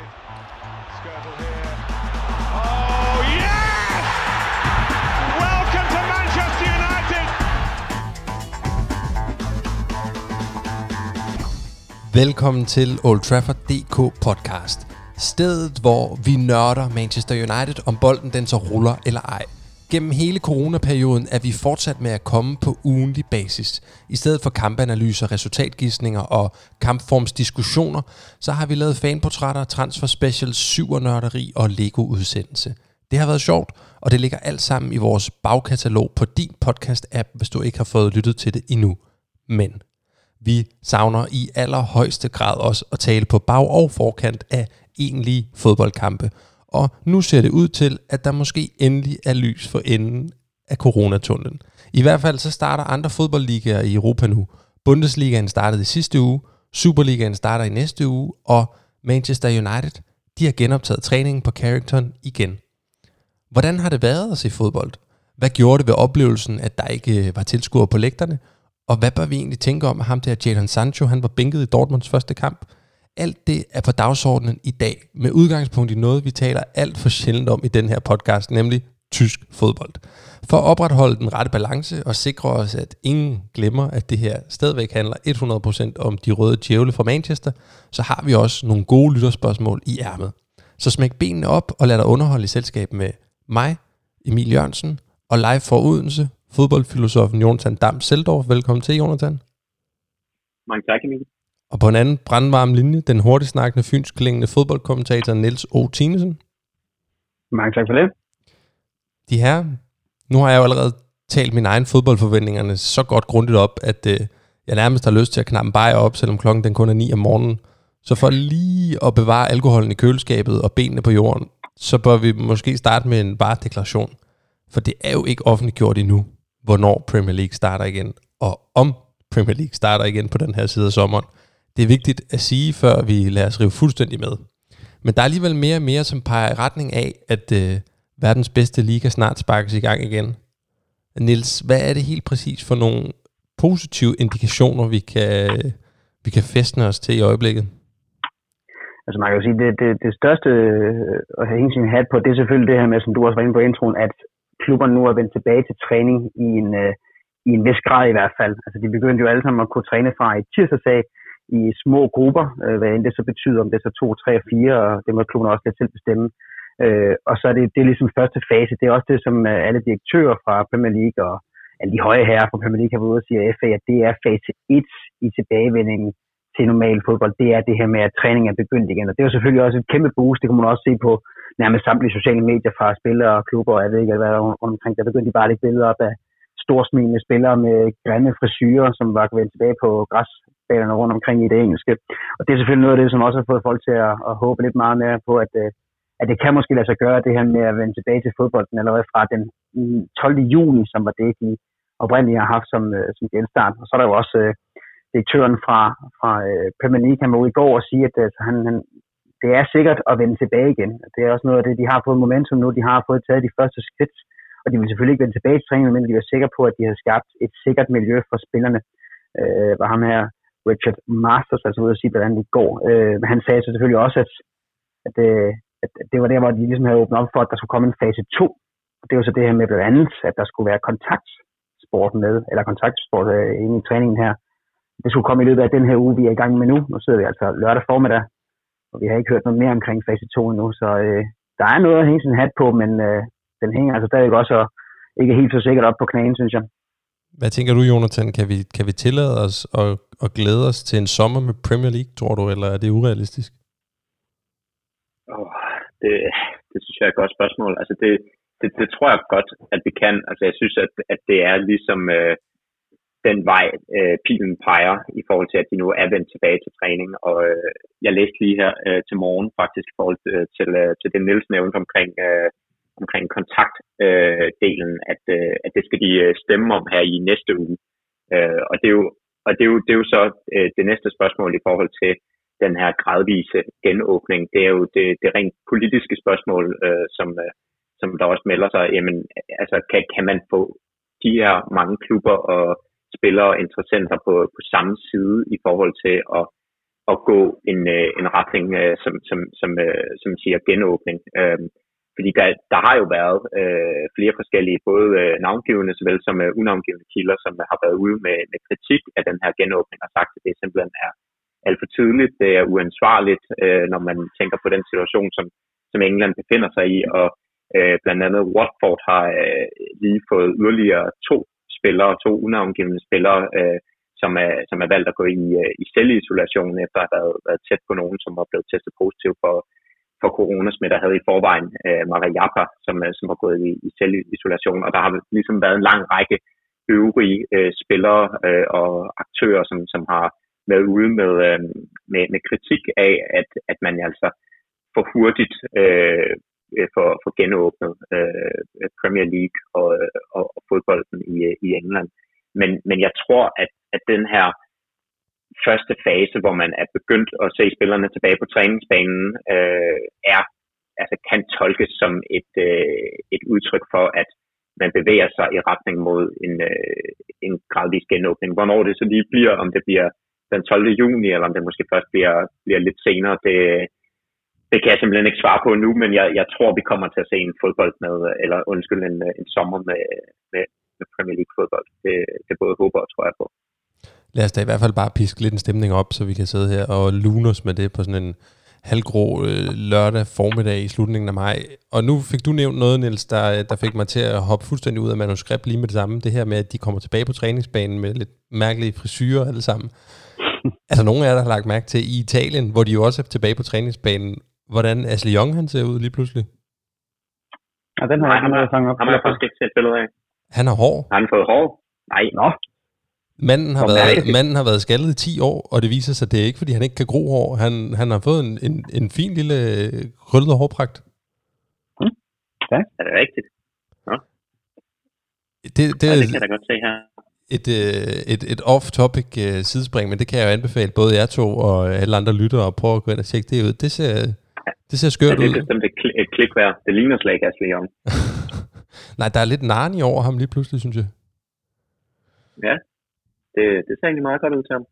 Skirtle here. Oh, yes! Welcome to Manchester United! Velkommen til Old Trafford DK podcast. Stedet, hvor vi nørder Manchester United, om bolden den så ruller eller ej. Gennem hele coronaperioden er vi fortsat med at komme på ugenlig basis. I stedet for kampanalyser, resultatgissninger og kampformsdiskussioner, så har vi lavet fanportrætter, transfer specials, syvernørderi og Lego-udsendelse. Det har været sjovt, og det ligger alt sammen i vores bagkatalog på din podcast-app, hvis du ikke har fået lyttet til det endnu. Men vi savner i allerhøjeste grad også at tale på bag- og forkant af egentlige fodboldkampe. Og nu ser det ud til, at der måske endelig er lys for enden af coronatunnelen. I hvert fald så starter andre fodboldligaer i Europa nu. Bundesligaen startede i sidste uge, Superligaen starter i næste uge, og Manchester United, de har genoptaget træningen på Carrington igen. Hvordan har det været at se fodbold? Hvad gjorde det ved oplevelsen, at der ikke øh, var tilskuere på lægterne? Og hvad bør vi egentlig tænke om, at ham der Jadon Sancho, han var bænket i Dortmunds første kamp? Alt det er på dagsordenen i dag, med udgangspunkt i noget, vi taler alt for sjældent om i den her podcast, nemlig tysk fodbold. For at opretholde den rette balance og sikre os, at ingen glemmer, at det her stadigvæk handler 100% om de røde djævle fra Manchester, så har vi også nogle gode lytterspørgsmål i ærmet. Så smæk benene op og lad dig underholde i selskab med mig, Emil Jørgensen, og live for Odense, fodboldfilosofen Jonathan Dam Seldorf. Velkommen til, Jonathan. Mange tak, Emil. Og på en anden brandvarm linje, den hurtigt snakkende fynsk klingende fodboldkommentator Niels O. Tinesen. Mange tak for det. De her, nu har jeg jo allerede talt mine egne fodboldforventningerne så godt grundigt op, at øh, jeg nærmest har lyst til at knappe bare op, selvom klokken den kun er 9 om morgenen. Så for lige at bevare alkoholen i køleskabet og benene på jorden, så bør vi måske starte med en varedeklaration. For det er jo ikke offentliggjort endnu, hvornår Premier League starter igen, og om Premier League starter igen på den her side af sommeren. Det er vigtigt at sige, før vi lader os rive fuldstændig med. Men der er alligevel mere og mere, som peger i retning af, at øh, verdens bedste liga snart sparkes i gang igen. Nils, hvad er det helt præcis for nogle positive indikationer, vi kan, vi kan festne os til i øjeblikket? Altså man kan jo sige, det, det, det største øh, at have hængt sin hat på, det er selvfølgelig det her med, som du også var inde på introen, at klubberne nu er vendt tilbage til træning i en, øh, i en vis grad i hvert fald. Altså de begyndte jo alle sammen at kunne træne fra i tirsdag i små grupper, øh, hvad end det så betyder, om det er så to, tre og fire, og det må klubberne også selv bestemme. Øh, og så er det, det er ligesom første fase. Det er også det, som øh, alle direktører fra Premier League og alle de høje herrer fra Premier League har været ude og sige, at FA, at det er fase 1 i tilbagevendingen til normal fodbold, det er det her med, at træning er begyndt igen. Og det er jo selvfølgelig også et kæmpe boost. Det kan man også se på nærmest samtlige sociale medier fra spillere og klubber, og jeg ved ikke, hvad der omkring. Der begyndte de bare at lægge billeder op af storsmilende spillere med grimme frisyrer, som var vendt tilbage på græs græsbanerne rundt omkring i det engelske. Og det er selvfølgelig noget af det, som også har fået folk til at, at håbe lidt meget mere på, at, øh, at det kan måske lade sig gøre, det her med at vende tilbage til fodbolden allerede fra den mm, 12. juni, som var det, de oprindeligt har haft som, øh, som genstart. Og så er der jo også øh, direktøren fra, fra øh, Premier League, han var ude i går og sige, at øh, han, han, det er sikkert at vende tilbage igen. Det er også noget af det, de har fået momentum nu, de har fået taget de første skridt, og de vil selvfølgelig ikke vende tilbage til træningen, men de er sikre på, at de har skabt et sikkert miljø for spillerne. Øh, var ham her, Richard Masters, altså ude at sige, hvordan det går. Øh, men han sagde så selvfølgelig også, at, at, øh, at det var der, hvor de ligesom havde åbnet op for, at der skulle komme en fase 2. Og det var så det her med blandt andet, at der skulle være kontaktsport med, eller kontaktsport øh, inde i træningen her. Det skulle komme i løbet af den her uge, vi er i gang med nu. Nu sidder vi altså lørdag formiddag, og vi har ikke hørt noget mere omkring fase 2 endnu, så øh, der er noget at hænge sin hat på, men øh, den hænger altså stadig også og ikke helt så sikkert op på knæen, synes jeg. Hvad tænker du, Jonathan? Kan vi, kan vi tillade os at, at glæde os til en sommer med Premier League, tror du, eller er det urealistisk? Oh, det, det synes jeg er et godt spørgsmål. Altså det, det, det tror jeg godt, at vi kan. Altså jeg synes, at, at det er ligesom øh, den vej, øh, pilen peger i forhold til, at de nu er vendt tilbage til træning. Og øh, jeg læste lige her øh, til morgen faktisk i forhold til, til, øh, til det Niels nævnte omkring, øh, omkring kontaktdelen, øh, at, øh, at det skal de øh, stemme om her i næste uge. Øh, og det er jo, og det er jo, det er jo så øh, det næste spørgsmål i forhold til den her gradvise genåbning. Det er jo det, det rent politiske spørgsmål, øh, som, øh, som der også melder sig. Jamen, altså, kan, kan man få de her mange klubber og spillere og interessenter på, på samme side i forhold til at, at gå en, øh, en retning, øh, som, som, som, øh, som siger genåbning. Øh, fordi der, der har jo været øh, flere forskellige, både øh, navngivende såvel som øh, unavngivende kilder, som har været ude med, med kritik af den her genåbning og sagt, at det simpelthen er alt for tidligt, det er uansvarligt, øh, når man tænker på den situation, som, som England befinder sig i, og øh, blandt andet Watford har øh, lige fået yderligere to spillere, to unavngivende spillere, øh, som, er, som er valgt at gå i, øh, i selvisolation efter at have været, været tæt på nogen, som var blevet testet positiv for, for coronasmitter der havde i forvejen øh, Maria Jappa, som, øh, som har gået i, i selvisolation, og der har ligesom været en lang række øvrige øh, spillere øh, og aktører, som, som har været ude med, øh, med, med kritik af, at, at man altså for hurtigt øh, for, for genåbnet øh, Premier League og, øh, og, og fodbolden i, øh, i England. Men, men jeg tror, at, at den her første fase, hvor man er begyndt at se spillerne tilbage på træningsbanen, øh, er, altså kan tolkes som et, øh, et udtryk for, at man bevæger sig i retning mod en, øh, en gradvis genåbning. Hvornår det så lige bliver, om det bliver den 12. juni, eller om det måske først bliver, bliver lidt senere, det, det kan jeg simpelthen ikke svare på nu, men jeg, jeg tror, vi kommer til at se en fodbold med, eller undskyld, en, en sommer med, med, med Premier League fodbold. Det, det både håber og tror jeg på. Lad os da i hvert fald bare piske lidt en stemning op, så vi kan sidde her og lune os med det på sådan en halvgrå øh, lørdag formiddag i slutningen af maj. Og nu fik du nævnt noget, Niels, der, der fik mig til at hoppe fuldstændig ud af manuskript lige med det samme. Det her med, at de kommer tilbage på træningsbanen med lidt mærkelige frisyrer alle sammen. altså nogle af jer, der har lagt mærke til i Italien, hvor de jo også er tilbage på træningsbanen, hvordan Ashley Young han ser ud lige pludselig. Ja, den har Nej, jeg han har, fanget op. han har faktisk ikke set billeder af. Han har hår. Har han fået hår? Nej. Nå, Manden har, været, manden har været skaldet i 10 år, og det viser sig, at det er ikke, fordi han ikke kan gro hår. Han, han har fået en, en, en fin lille øh, krøllet hårpragt. Er det rigtigt? Det, det Ja, er det kan jeg da godt se her. et, øh, et, et off-topic øh, sidespring, men det kan jeg jo anbefale både jer to og alle andre lyttere at prøve at gå ind og tjekke det ud. Det ser, det ser Ja, skørt det er ud. bestemt et, et klik værd. Det ligner slet ikke Ashley Young. Nej, der er lidt narni over ham lige pludselig, synes jeg. Ja, det, det ser egentlig meget godt ud til ham.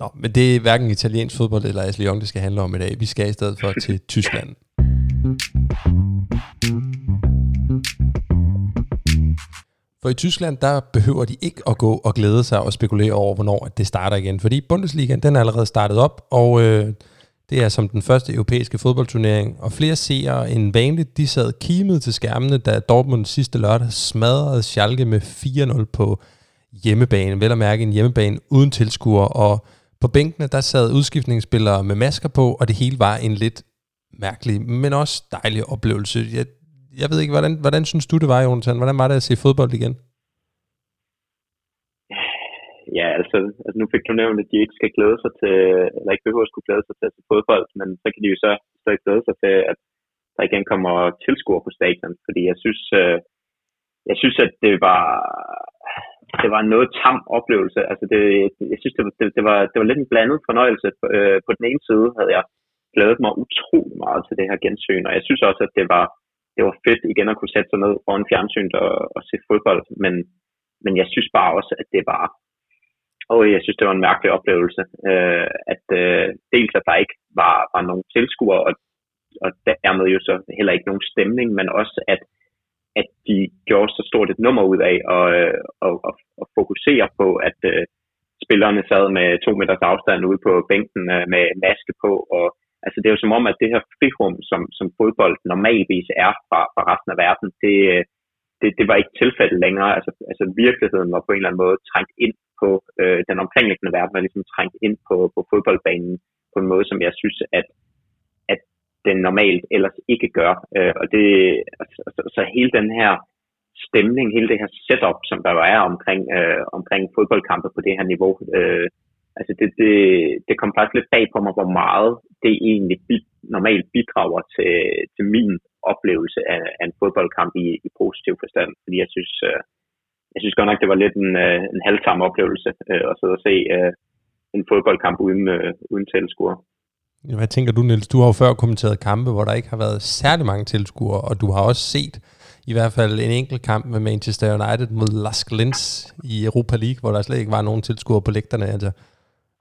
Nå, men det er hverken italiensk fodbold eller Ashley Young, det skal handle om i dag. Vi skal i stedet for til Tyskland. For i Tyskland, der behøver de ikke at gå og glæde sig og spekulere over, hvornår det starter igen. Fordi Bundesligaen, den er allerede startet op, og øh, det er som den første europæiske fodboldturnering. Og flere seere end vanligt, de sad kimet til skærmene, da Dortmund sidste lørdag smadrede Schalke med 4-0 på hjemmebane. Vel at mærke en hjemmebane uden tilskuer, og på bænkene, der sad udskiftningsspillere med masker på, og det hele var en lidt mærkelig, men også dejlig oplevelse. Jeg, jeg ved ikke, hvordan, hvordan synes du, det var, Jonathan? Hvordan var det at se fodbold igen? Ja, altså, altså nu fik du nævnt, at de ikke skal glæde sig til, eller ikke behøver at skulle glæde sig til at se fodbold, men så kan de jo så stadig glæde sig til, at der igen kommer tilskuere på stadion, fordi jeg synes, øh, jeg synes, at det var, det var en noget tam oplevelse. Altså det, jeg synes, det var, det, det, var, det var lidt en blandet fornøjelse. Øh, på den ene side havde jeg glædet mig utrolig meget til det her gensyn, og jeg synes også, at det var, det var fedt igen at kunne sætte sig ned foran fjernsynet og, og se fodbold, men, men jeg synes bare også, at det var, og jeg synes, det var en mærkelig oplevelse, øh, at øh, dels at der ikke var, var nogen tilskuere, og, og dermed jo så heller ikke nogen stemning, men også at, at de gjorde så stort et nummer ud af at, og, at, at, at fokusere på, at øh, spillerne sad med to meters afstand ude på bænken øh, med maske på, og altså det er jo som om, at det her frirum, som, som fodbold normalvis er fra, fra resten af verden, det, øh, det, det var ikke tilfældet længere. Altså, altså virkeligheden var på en eller anden måde trængt ind på øh, den omkringliggende verden, var ligesom trængt ind på, på fodboldbanen på en måde, som jeg synes, at den normalt ellers ikke gør. Øh, og det, altså, så, så hele den her stemning, hele det her setup, som der er omkring, øh, omkring fodboldkampe på det her niveau, øh, altså det, det, det kom faktisk lidt bag på mig, hvor meget det egentlig bi- normalt bidrager til, til min oplevelse af, af en fodboldkamp i, i positiv forstand. Fordi jeg synes, øh, jeg synes godt nok, det var lidt en, øh, en halvtam oplevelse øh, at sidde og se øh, en fodboldkamp uden, øh, uden tilskuer. Hvad tænker du, Niels? Du har jo før kommenteret kampe, hvor der ikke har været særlig mange tilskuere, og du har også set i hvert fald en enkelt kamp med Manchester United mod Lask Linz i Europa League, hvor der slet ikke var nogen tilskuere på lægterne. Altså,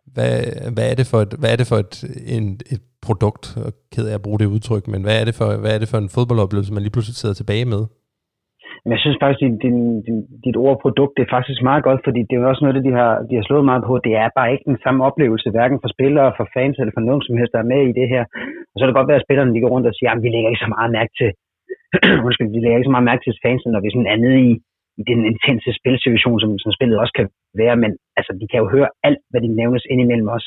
hvad, hvad er det for et, hvad er det for et, en, et produkt, og ked af at bruge det udtryk, men hvad er det for, hvad er det for en fodboldoplevelse, man lige pludselig sidder tilbage med? Men jeg synes faktisk, at din, din, dit ord produkt, det er faktisk meget godt, fordi det er jo også noget, det, de har, de har slået meget på. Det er bare ikke den samme oplevelse, hverken for spillere, for fans eller for nogen som helst, der er med i det her. Og så er det godt være, at spillerne de går rundt og siger, at vi lægger ikke så meget mærke til, undskyld, vi lægger ikke så meget mærke til fansen, når vi sådan er nede i, i den intense spilsituation, som, som spillet også kan være. Men altså, de kan jo høre alt, hvad de nævnes indimellem os,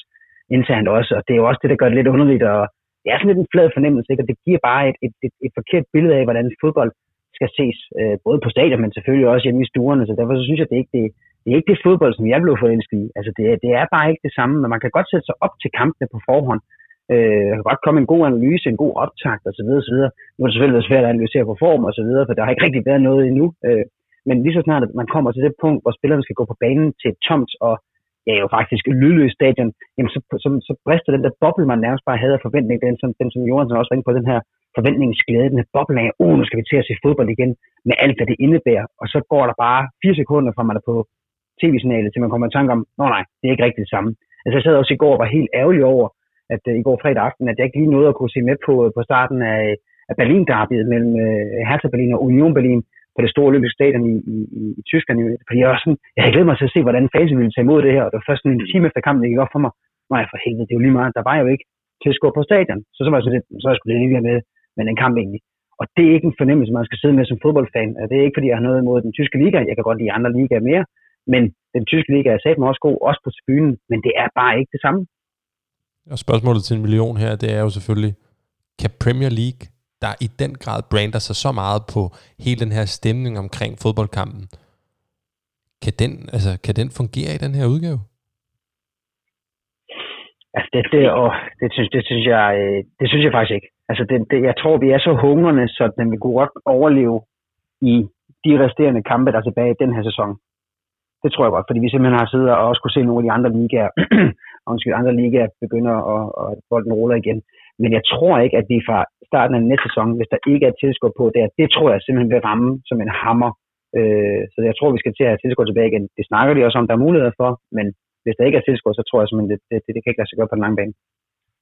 internt også. Og det er jo også det, der gør det lidt underligt. Og det er sådan lidt en flad fornemmelse, ikke? og det giver bare et, et, et, et forkert billede af, hvordan fodbold skal ses, øh, både på stadion, men selvfølgelig også hjemme i stuerne. Så derfor så synes jeg, det er ikke det, det er ikke det fodbold, som jeg blev forelsket i. Altså, det, det er bare ikke det samme, men man kan godt sætte sig op til kampene på forhånd. Øh, der kan godt komme en god analyse, en god optakt osv. osv. Nu er det selvfølgelig svært at analysere på form osv., for der har ikke rigtig været noget endnu. Øh, men lige så snart at man kommer til det punkt, hvor spillerne skal gå på banen til et tomt og ja, jo faktisk lydløst stadion, jamen så, så, så brister den der boble, man nærmest bare havde af forventning, den som, den som Jørgensen også var inde på, den her forventningsglæde, den her boble af, oh, nu skal vi til at se fodbold igen, med alt, hvad det indebærer. Og så går der bare fire sekunder fra man er på tv-signalet, til man kommer i tanke om, nå nej, det er ikke rigtigt det samme. Altså jeg sad også i går og var helt ærgerlig over, at uh, i går fredag aften, at jeg ikke lige nåede at kunne se med på, øh, på starten af, af berlin mellem uh, Hertha Berlin og Union Berlin, på det store olympiske stadion i, i, i, i Tyskland. Fordi jeg, sådan, jeg havde glædet mig til at se, hvordan fase ville tage imod det her, og det var først en time efter kampen, det gik op for mig. Nej, for helvede, det er jo lige meget. Der var jo ikke til at score på stadion. Så, så var jeg så, det, så jeg skulle lige med, med den kamp egentlig. Og det er ikke en fornemmelse, man skal sidde med som fodboldfan. Det er ikke, fordi jeg har noget imod den tyske liga. Jeg kan godt lide andre ligaer mere. Men den tyske liga er satme også god, også på tribunen. Men det er bare ikke det samme. Og spørgsmålet til en million her, det er jo selvfølgelig, kan Premier League der i den grad brander sig så meget på hele den her stemning omkring fodboldkampen. Kan den, altså, kan den fungere i den her udgave? Altså det, det, og det, synes, det, synes jeg, øh, det synes jeg faktisk ikke. Altså det, det, jeg tror, vi er så hungrende, så den vil kunne godt overleve i de resterende kampe, der er tilbage i den her sæson. Det tror jeg godt, fordi vi simpelthen har siddet og også kunne se nogle af de andre ligaer, undskyld, andre ligaer begynder at, at bolden ruller igen. Men jeg tror ikke, at vi fra starten af næste sæson, hvis der ikke er tilskud på der, det tror jeg simpelthen vil ramme som en hammer. Øh, så jeg tror, vi skal til at have tilskud tilbage igen. Det snakker de også om, der er muligheder for, men hvis der ikke er tilskud, så tror jeg simpelthen, det, det, det, det kan ikke lade sig gøre på den lange bane.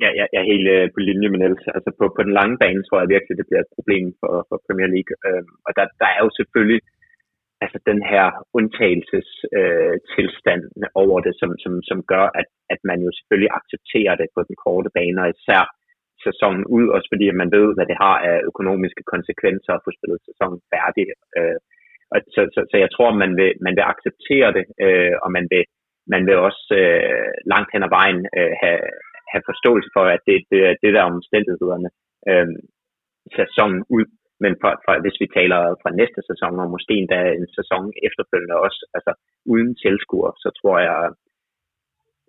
Ja, jeg, jeg er helt øh, på linje med Niels. Altså på, på den lange bane tror jeg virkelig, det bliver et problem for, for Premier League. Øh, og der, der er jo selvfølgelig altså den her undtagelsestilstand øh, over det, som, som, som gør, at, at man jo selvfølgelig accepterer det på den korte bane, og især sæsonen ud, også fordi man ved, hvad det har af økonomiske konsekvenser at få spillet sæsonen færdig. Øh, og så, så, så jeg tror, man vil, man vil acceptere det, øh, og man vil, man vil også øh, langt hen ad vejen øh, have, have forståelse for, at det, det er det der omstændighederne øh, sæsonen ud. Men for, for, hvis vi taler fra næste sæson, og måske endda en sæson efterfølgende også, altså uden tilskuer, så tror jeg,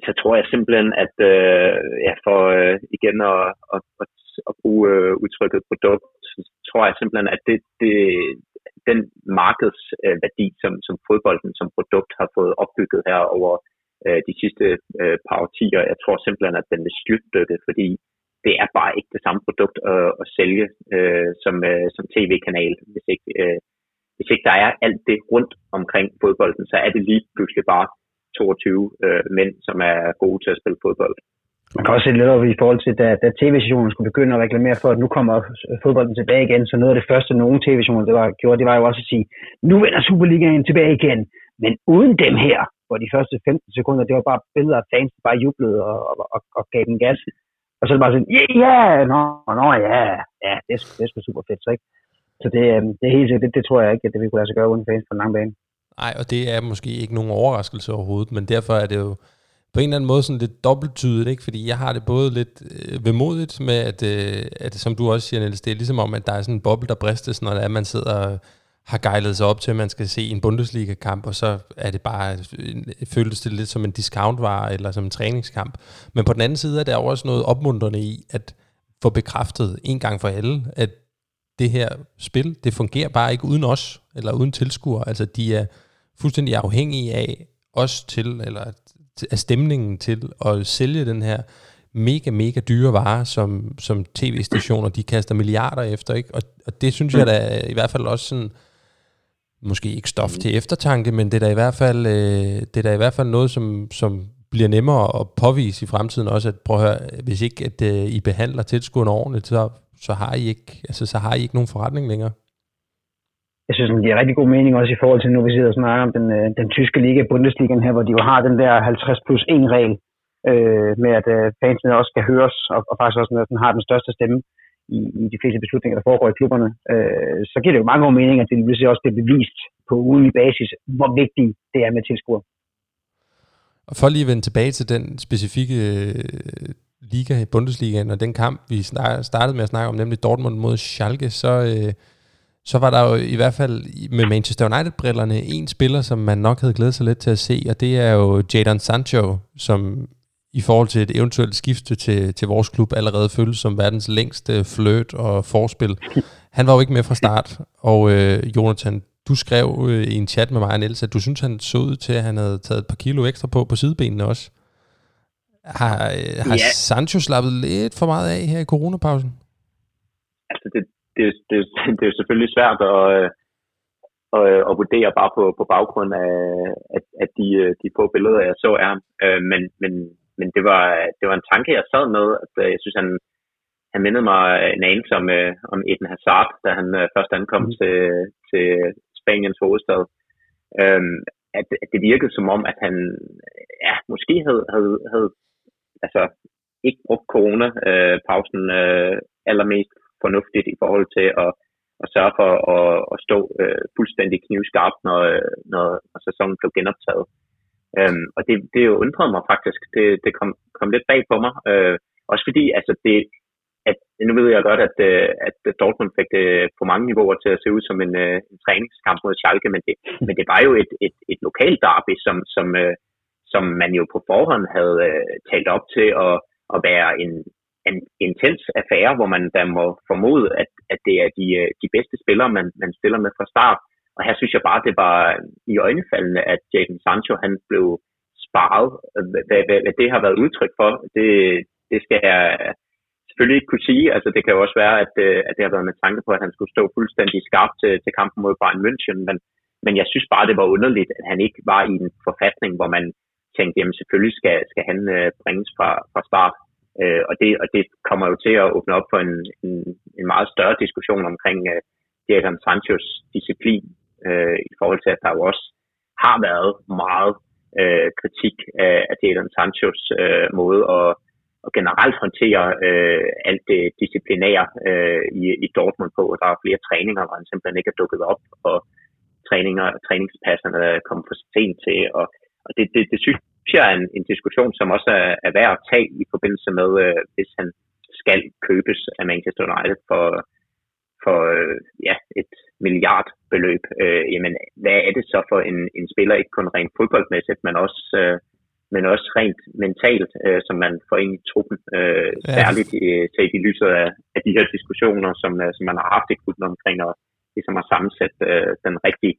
så tror jeg simpelthen, at øh, ja, for øh, igen at, at, at, at bruge øh, udtrykket produkt, så tror jeg simpelthen, at det, det, den markedsværdi, øh, som, som fodbolden som produkt har fået opbygget her over øh, de sidste øh, par årtier, jeg tror simpelthen, at den vil styrtdykke, fordi det er bare ikke det samme produkt at, at sælge øh, som, øh, som tv-kanal, hvis ikke, øh, hvis ikke der er alt det rundt omkring fodbolden, så er det lige pludselig bare 22 øh, mænd, som er gode til at spille fodbold. Man kan også se lidt over i forhold til, da, da tv-stationen skulle begynde at reklamere for, at nu kommer fodbolden tilbage igen, så noget af det første, nogle tv-stationer det var, gjorde, det var jo også at sige, nu vender Superligaen tilbage igen, men uden dem her, hvor de første 15 sekunder, det var bare billeder af fans, der bare jublede og, og, og, og gav den gas. Og så er det bare sådan, ja, yeah, nå, nå, ja, ja, det er, det er sgu super fedt, så ikke? Så det, øhm, det er helt sikkert, det, det, tror jeg ikke, at det vi kunne lade sig gøre uden fans på en lang bane. Nej, og det er måske ikke nogen overraskelse overhovedet, men derfor er det jo på en eller anden måde sådan lidt dobbelttydigt, ikke? fordi jeg har det både lidt øh, vemodigt med, at, øh, at som du også siger, Niels, det er ligesom om, at der er sådan en boble, der bristes, når det er, man sidder har gejlet sig op til, at man skal se en Bundesliga-kamp, og så er det bare, føles det lidt som en discountvare, eller som en træningskamp. Men på den anden side er der også noget opmuntrende i, at få bekræftet en gang for alle, at det her spil, det fungerer bare ikke uden os, eller uden tilskuere. Altså, de er fuldstændig afhængige af os til, eller af stemningen til at sælge den her mega, mega dyre vare, som, som tv-stationer, de kaster milliarder efter, ikke? Og, og det synes jeg da i hvert fald også sådan, måske ikke stof til eftertanke, men det er da i hvert fald, øh, det er da i hvert fald noget, som, som bliver nemmere at påvise i fremtiden også, at prøv at høre, hvis ikke at, uh, I behandler tilskuerne ordentligt, så, så, har I ikke, altså, så har I ikke nogen forretning længere. Jeg synes, det giver rigtig god mening også i forhold til, nu vi sidder og snakker om den, øh, den tyske liga, Bundesligaen her, hvor de jo har den der 50 plus 1 regel, øh, med at øh, fansene også skal høres, og, og faktisk også, den har den største stemme i, i de fleste beslutninger, der foregår i klubberne, øh, så giver det jo mange god mening, at det vil også bliver bevist på ugenlig basis, hvor vigtigt det er med tilskuer. Og for lige at vende tilbage til den specifikke øh, liga i Bundesligaen, og den kamp, vi startede med at snakke om, nemlig Dortmund mod Schalke, så, øh, så var der jo i hvert fald med Manchester United-brillerne en spiller, som man nok havde glædet sig lidt til at se, og det er jo Jadon Sancho, som i forhold til et eventuelt skifte til, til vores klub allerede føles som verdens længste fløt og forspil. Han var jo ikke med fra start, og øh, Jonathan, du skrev øh, i en chat med mig og Niels, at du synes, han så ud til, at han havde taget et par kilo ekstra på på sidebenene også. Har, øh, har ja. Sancho slappet lidt for meget af her i coronapausen? Altså, det, det, det, det er jo selvfølgelig svært at, at, at vurdere bare på, på baggrund af, at, at de, de få billeder, jeg så er. Øh, men, men men det var, det var en tanke, jeg sad med, at øh, jeg synes, han, han mindede mig en anelse om, øh, om Eden Hazard, da han øh, først ankom mm. til, til Spaniens hovedstad. Øhm, at, at det virkede som om, at han ja, måske havde, havde, havde altså, ikke brugt corona-pausen øh, allermest fornuftigt i forhold til at, at sørge for at, at stå øh, fuldstændig knivskarpt, når, når, når sæsonen blev genoptaget. Øhm, og det, det jo undrede mig faktisk. Det, det kom, kom lidt bag på mig. Øh, også fordi, altså det, at, nu ved jeg godt, at, øh, at Dortmund fik det på mange niveauer til at se ud som en, øh, en træningskamp mod Schalke, men det, men det var jo et, et, et lokalt derby, som, som, øh, som man jo på forhånd havde øh, talt op til at, at være en, en intens affære, hvor man da må formode, at, at det er de, øh, de bedste spillere, man, man spiller med fra start. Og her synes jeg bare, det var i øjnefaldene, at Jadon Sancho han blev sparet. Hvad, hvad, hvad det har været udtryk for, det, det skal jeg selvfølgelig ikke kunne sige. Altså, det kan jo også være, at, øh, at det har været med tanke på, at han skulle stå fuldstændig skarpt til, til kampen mod Bayern München. Men, men jeg synes bare, det var underligt, at han ikke var i en forfatning, hvor man tænkte, jamen selvfølgelig skal, skal han øh, bringes fra, fra start. Uh, og, det, og det kommer jo til at åbne op for en, en, en meget større diskussion omkring uh, Jadon Sanchos disciplin øh, i forhold til, at der jo også har været meget øh, kritik af, af Jadon Sanchos øh, måde at, at generelt håndtere øh, alt det disciplinære øh, i, i Dortmund på. Der er flere træninger, hvor han simpelthen ikke er dukket op, og træninger, træningspasserne er kommet for sent til, og, og det, det, det synes jeg er en, en diskussion, som også er, er værd at tage i forbindelse med, øh, hvis han skal købes af Manchester United for, for øh, ja, et milliardbeløb, øh, jamen hvad er det så for en, en spiller, ikke kun rent fodboldmæssigt, men også, øh, men også rent mentalt, øh, som man får ind i truppen, øh, ja. særligt i, set i lyset af, af de her diskussioner, som, øh, som man har haft i klubben omkring, og ligesom at sammensætte øh, den, rigtige,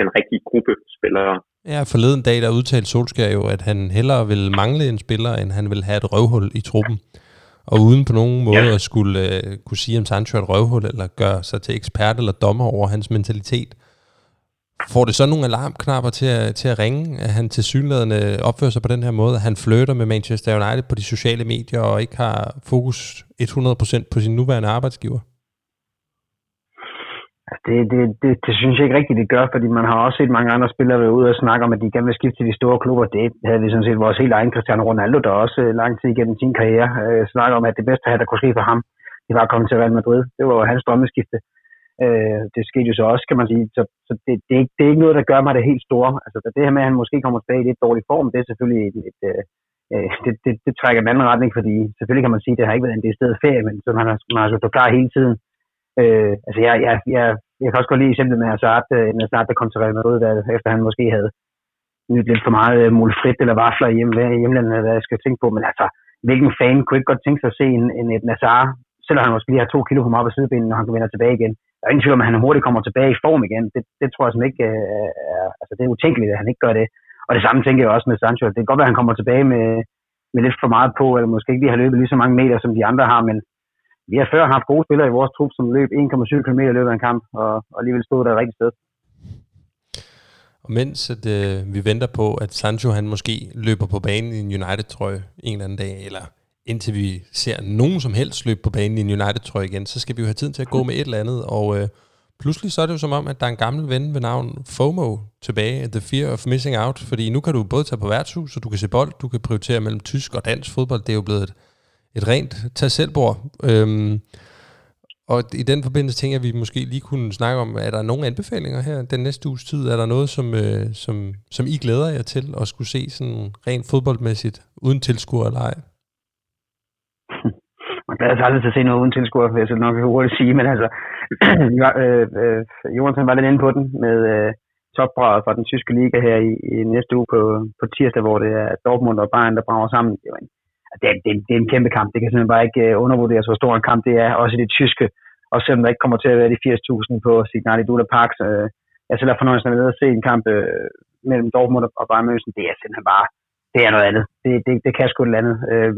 den rigtige gruppe spillere. Ja, forleden dag der udtalte Solskjaer jo, at han hellere vil mangle en spiller, end han vil have et røvhul i truppen. Og uden på nogen måde ja. at skulle uh, kunne sige, om Sancho er et røvhul, eller gøre sig til ekspert eller dommer over hans mentalitet, får det så nogle alarmknapper til at, til at ringe, at han til synlædende opfører sig på den her måde, at han flytter med Manchester United på de sociale medier og ikke har fokus 100% på sin nuværende arbejdsgiver? Altså, det, det, det, det synes jeg ikke rigtigt, det gør, fordi man har også set mange andre spillere være ude og snakke om, at de gerne vil skifte til de store klubber. Det havde vi sådan set vores helt egen Cristiano Ronaldo, der også øh, lang tid igennem sin karriere øh, snakker om, at det bedste der kunne ske for ham, det var at komme til Real Madrid. Det var jo hans drømmeskifte. Øh, det skete jo så også, kan man sige. Så, så det, det, er ikke, det er ikke noget, der gør mig det helt store. Altså det her med, at han måske kommer tilbage i lidt dårlig form, det er selvfølgelig et, et, et øh, det, det, det, trækker en anden retning, fordi selvfølgelig kan man sige, at det har ikke været en decideret ferie, men så man har, man har stå klar hele tiden. Øh, altså jeg, jeg, jeg, jeg kan også godt lide eksemplet med Hazard, øh, Hazard der kom til Real Madrid, efter han måske havde nyt lidt for meget øh, mulfrit eller vafler i hjemme, hjemlandet, hvad jeg skal tænke på. Men altså, hvilken fan kunne ikke godt tænke sig at se en, en et Nazar, selvom han måske lige har to kilo for meget på sidebenen, når han kan vende tilbage igen. Der er ingen tvivl om, at han hurtigt kommer tilbage i form igen. Det, det tror jeg som ikke øh, er, altså det er utænkeligt, at han ikke gør det. Og det samme tænker jeg også med Sancho. Det kan godt være, at han kommer tilbage med, med lidt for meget på, eller måske ikke lige har løbet lige så mange meter, som de andre har, men vi har før haft gode spillere i vores trup, som løb 1,7 km i løbet af en kamp, og, og alligevel stod der et rigtigt sted. Og mens at, øh, vi venter på, at Sancho han måske løber på banen i en United-trøje en eller anden dag, eller indtil vi ser nogen som helst løbe på banen i en United-trøje igen, så skal vi jo have tid til at gå med et eller andet. Og øh, pludselig så er det jo som om, at der er en gammel ven ved navn FOMO tilbage, The Fear of Missing Out, fordi nu kan du både tage på værtshus, og du kan se bold, du kan prioritere mellem tysk og dansk fodbold. Det er jo blevet et, et rent tag selv Øhm, og i den forbindelse tænker jeg, at vi måske lige kunne snakke om, er der nogle anbefalinger her den næste uges tid? Er der noget, som, øh, som, som I glæder jer til at skulle se sådan rent fodboldmæssigt, uden tilskuer eller ej? Man glæder sig aldrig til at se noget uden tilskuer, vil jeg så nok hurtigt sige, men altså, øh, øh, Johansson var lidt inde på den med øh, topbraget fra den tyske liga her i, i næste uge på, på tirsdag, hvor det er Dortmund og Bayern, der brager sammen. Det var en det, er, det, er, det er en kæmpe kamp. Det kan simpelthen bare ikke øh, undervurderes, hvor stor en kamp det er. Også i det tyske. Og selvom der ikke kommer til at være de 80.000 på Signal Iduna Park, så øh, jeg selv har fornøjelsen af at se en kamp øh, mellem Dortmund og Bayern München. Det er simpelthen bare, det er noget andet. Det, det, det kan sgu et andet. Øh,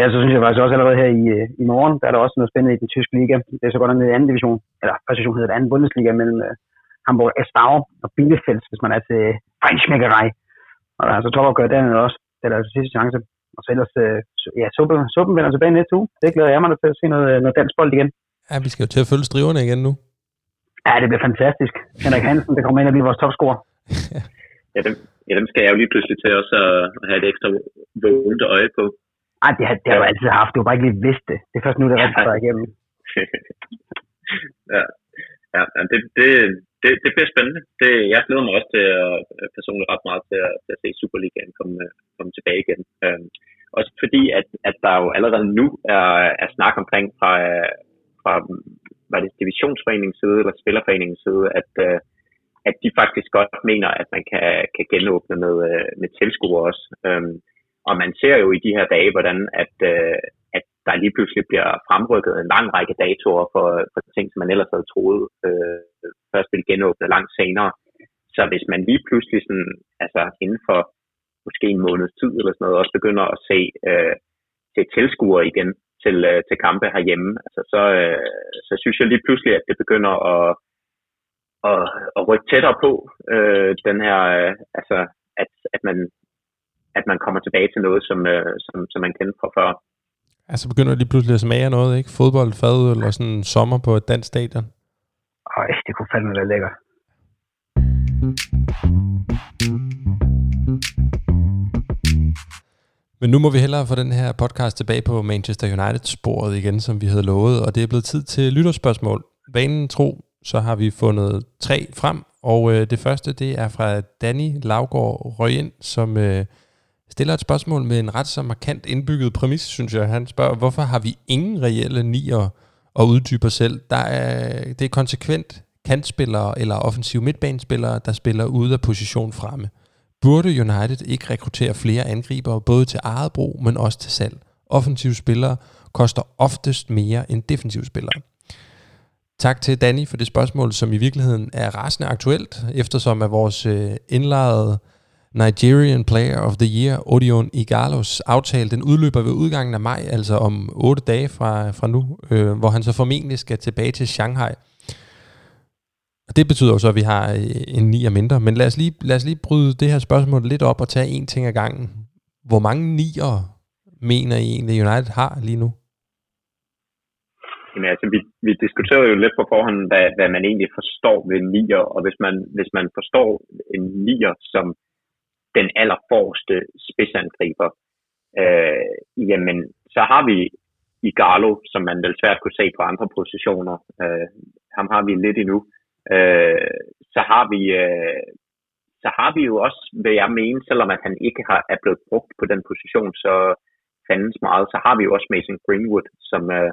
Ja, så synes jeg faktisk også allerede her i, øh, i morgen, der er der også noget spændende i den tyske liga. Det er så godt nok nede i anden division, eller position hedder det anden Bundesliga mellem uh, Hamburg Estau og Bielefeld, hvis man er til Frenchmækkerej. Og der er altså topopgør dernede også. Det er der altså sidste chance. Og så ellers, øh, ja, suppen, suppen vender tilbage næste uge. Det glæder jeg mig til at se noget, noget dansk bold igen. Ja, vi skal jo til at følge striverne igen nu. Ja, det bliver fantastisk. Henrik Hansen, det kommer ind og bliver vores topscorer. ja, dem, ja, dem skal jeg jo lige pludselig til også at have et ekstra vågent øje på. Ej, det har, det har ja. du altid haft. Du har bare ikke lige vidst det. Det er først nu, det er rigtig ja. igennem. ja, ja det, det, det, det bliver spændende. Det, jeg glæder mig også til at, øh, personligt ret meget til at, til at se Superligaen komme, øh, komme tilbage igen. Øhm, også fordi, at, at der jo allerede nu er, er snak omkring fra, øh, fra var det divisionsforeningens side eller spillerforeningens side, at, øh, at de faktisk godt mener, at man kan, kan genåbne med, med tilskuere også. Øhm, og man ser jo i de her dage, hvordan at, øh, at der lige pludselig bliver fremrykket en lang række datoer for, for ting, som man ellers havde troet øh, først ville genåbne langt senere. Så hvis man lige pludselig sådan, altså inden for måske en måneds tid eller sådan noget, også begynder at se, øh, se tilskuere igen til, øh, til kampe herhjemme, altså så, øh, så synes jeg lige pludselig, at det begynder at, at, at rykke tættere på øh, den her, øh, altså at, at man at man kommer tilbage til noget, som, øh, som, som man kendte fra før. Altså begynder lige pludselig at smage noget, ikke? Fodbold, fadøl eller sådan en sommer på et dansk stadion. Ej, det kunne fandme være lækkert. Men nu må vi hellere få den her podcast tilbage på Manchester United-sporet igen, som vi havde lovet, og det er blevet tid til lytterspørgsmål. Vanen tro, så har vi fundet tre frem, og øh, det første, det er fra Danny Lavgaard Røgen, som øh, stiller et spørgsmål med en ret så markant indbygget præmis, synes jeg. Han spørger, hvorfor har vi ingen reelle nier og uddyber selv? Der er, det er konsekvent kantspillere eller offensive midtbanespillere, der spiller ude af position fremme. Burde United ikke rekruttere flere angribere, både til eget brug, men også til salg? Offensive spillere koster oftest mere end defensive spillere. Tak til Danny for det spørgsmål, som i virkeligheden er rasende aktuelt, eftersom at vores øh, indlejrede Nigerian Player of the Year, Odion Igalos, aftale, den udløber ved udgangen af maj, altså om 8 dage fra, fra nu, øh, hvor han så formentlig skal tilbage til Shanghai. Og det betyder jo så, at vi har øh, en nier mindre. Men lad os, lige, lad os lige bryde det her spørgsmål lidt op og tage en ting ad gangen. Hvor mange nier mener I egentlig United har lige nu? Jamen, altså, vi, vi diskuterede jo lidt på forhånd, hvad, hvad man egentlig forstår ved nier, og hvis man, hvis man forstår en nier som den allerforreste spidsangriber, øh, jamen, så har vi i som man vel svært kunne se på andre positioner. Øh, ham har vi lidt endnu. Øh, så har vi øh, så har vi jo også, hvad jeg mener, selvom at han ikke har, er blevet brugt på den position, så fandens meget, så har vi jo også Mason Greenwood, som, øh,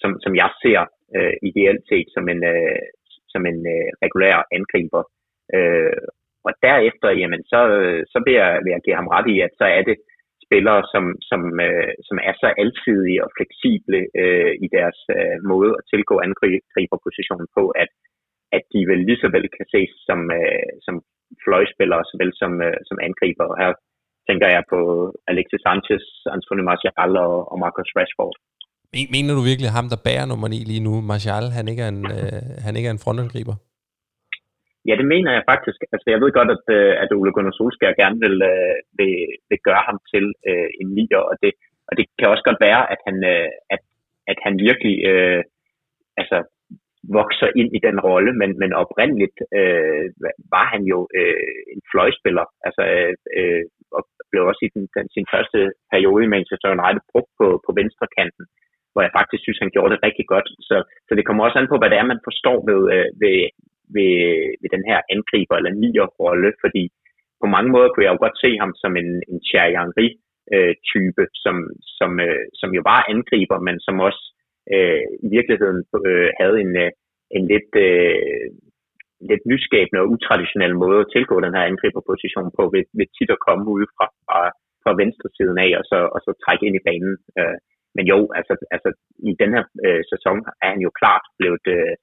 som, som jeg ser øh, ideelt set som en, øh, som en øh, regulær angriber. Øh, og derefter, jamen, så, øh, så vil, jeg, vil jeg give ham ret i, at så er det spillere, som, som, øh, som er så alsidige og fleksible øh, i deres øh, måde at tilgå angriberpositionen på, at, at de vel lige så vel kan ses som, øh, som fløjspillere, såvel som, øh, som angriber. Og her tænker jeg på Alexis Sanchez, Antonio Martial og, og Marcus Rashford. Mener du virkelig ham, der bærer nummer 9 lige nu, Martial, han ikke er en, øh, han ikke er en frontangriber? Ja, det mener jeg faktisk. Altså, jeg ved godt, at, øh, at Ole Gunnar Solskjaer gerne vil, øh, vil, vil gøre ham til øh, en nier, og det, og det kan også godt være, at han, øh, at, at han virkelig øh, altså, vokser ind i den rolle, men, men oprindeligt øh, var han jo øh, en fløjspiller, altså, øh, øh og blev også i den, den, sin første periode i Manchester United brugt på, på venstre kanten, hvor jeg faktisk synes, han gjorde det rigtig godt. Så, så det kommer også an på, hvad det er, man forstår ved, øh, ved, ved, ved den her angriber- eller nier-rolle, fordi på mange måder kunne jeg jo godt se ham som en, en Thierry Henry øh, type, som, som, øh, som jo var angriber, men som også øh, i virkeligheden øh, havde en, øh, en lidt, øh, lidt nyskabende og utraditionel måde at tilgå den her angriberposition på, ved, ved tit at komme ud fra, fra, fra venstre siden af, og så, og så trække ind i banen. Øh, men jo, altså, altså i den her øh, sæson er han jo klart blevet, øh,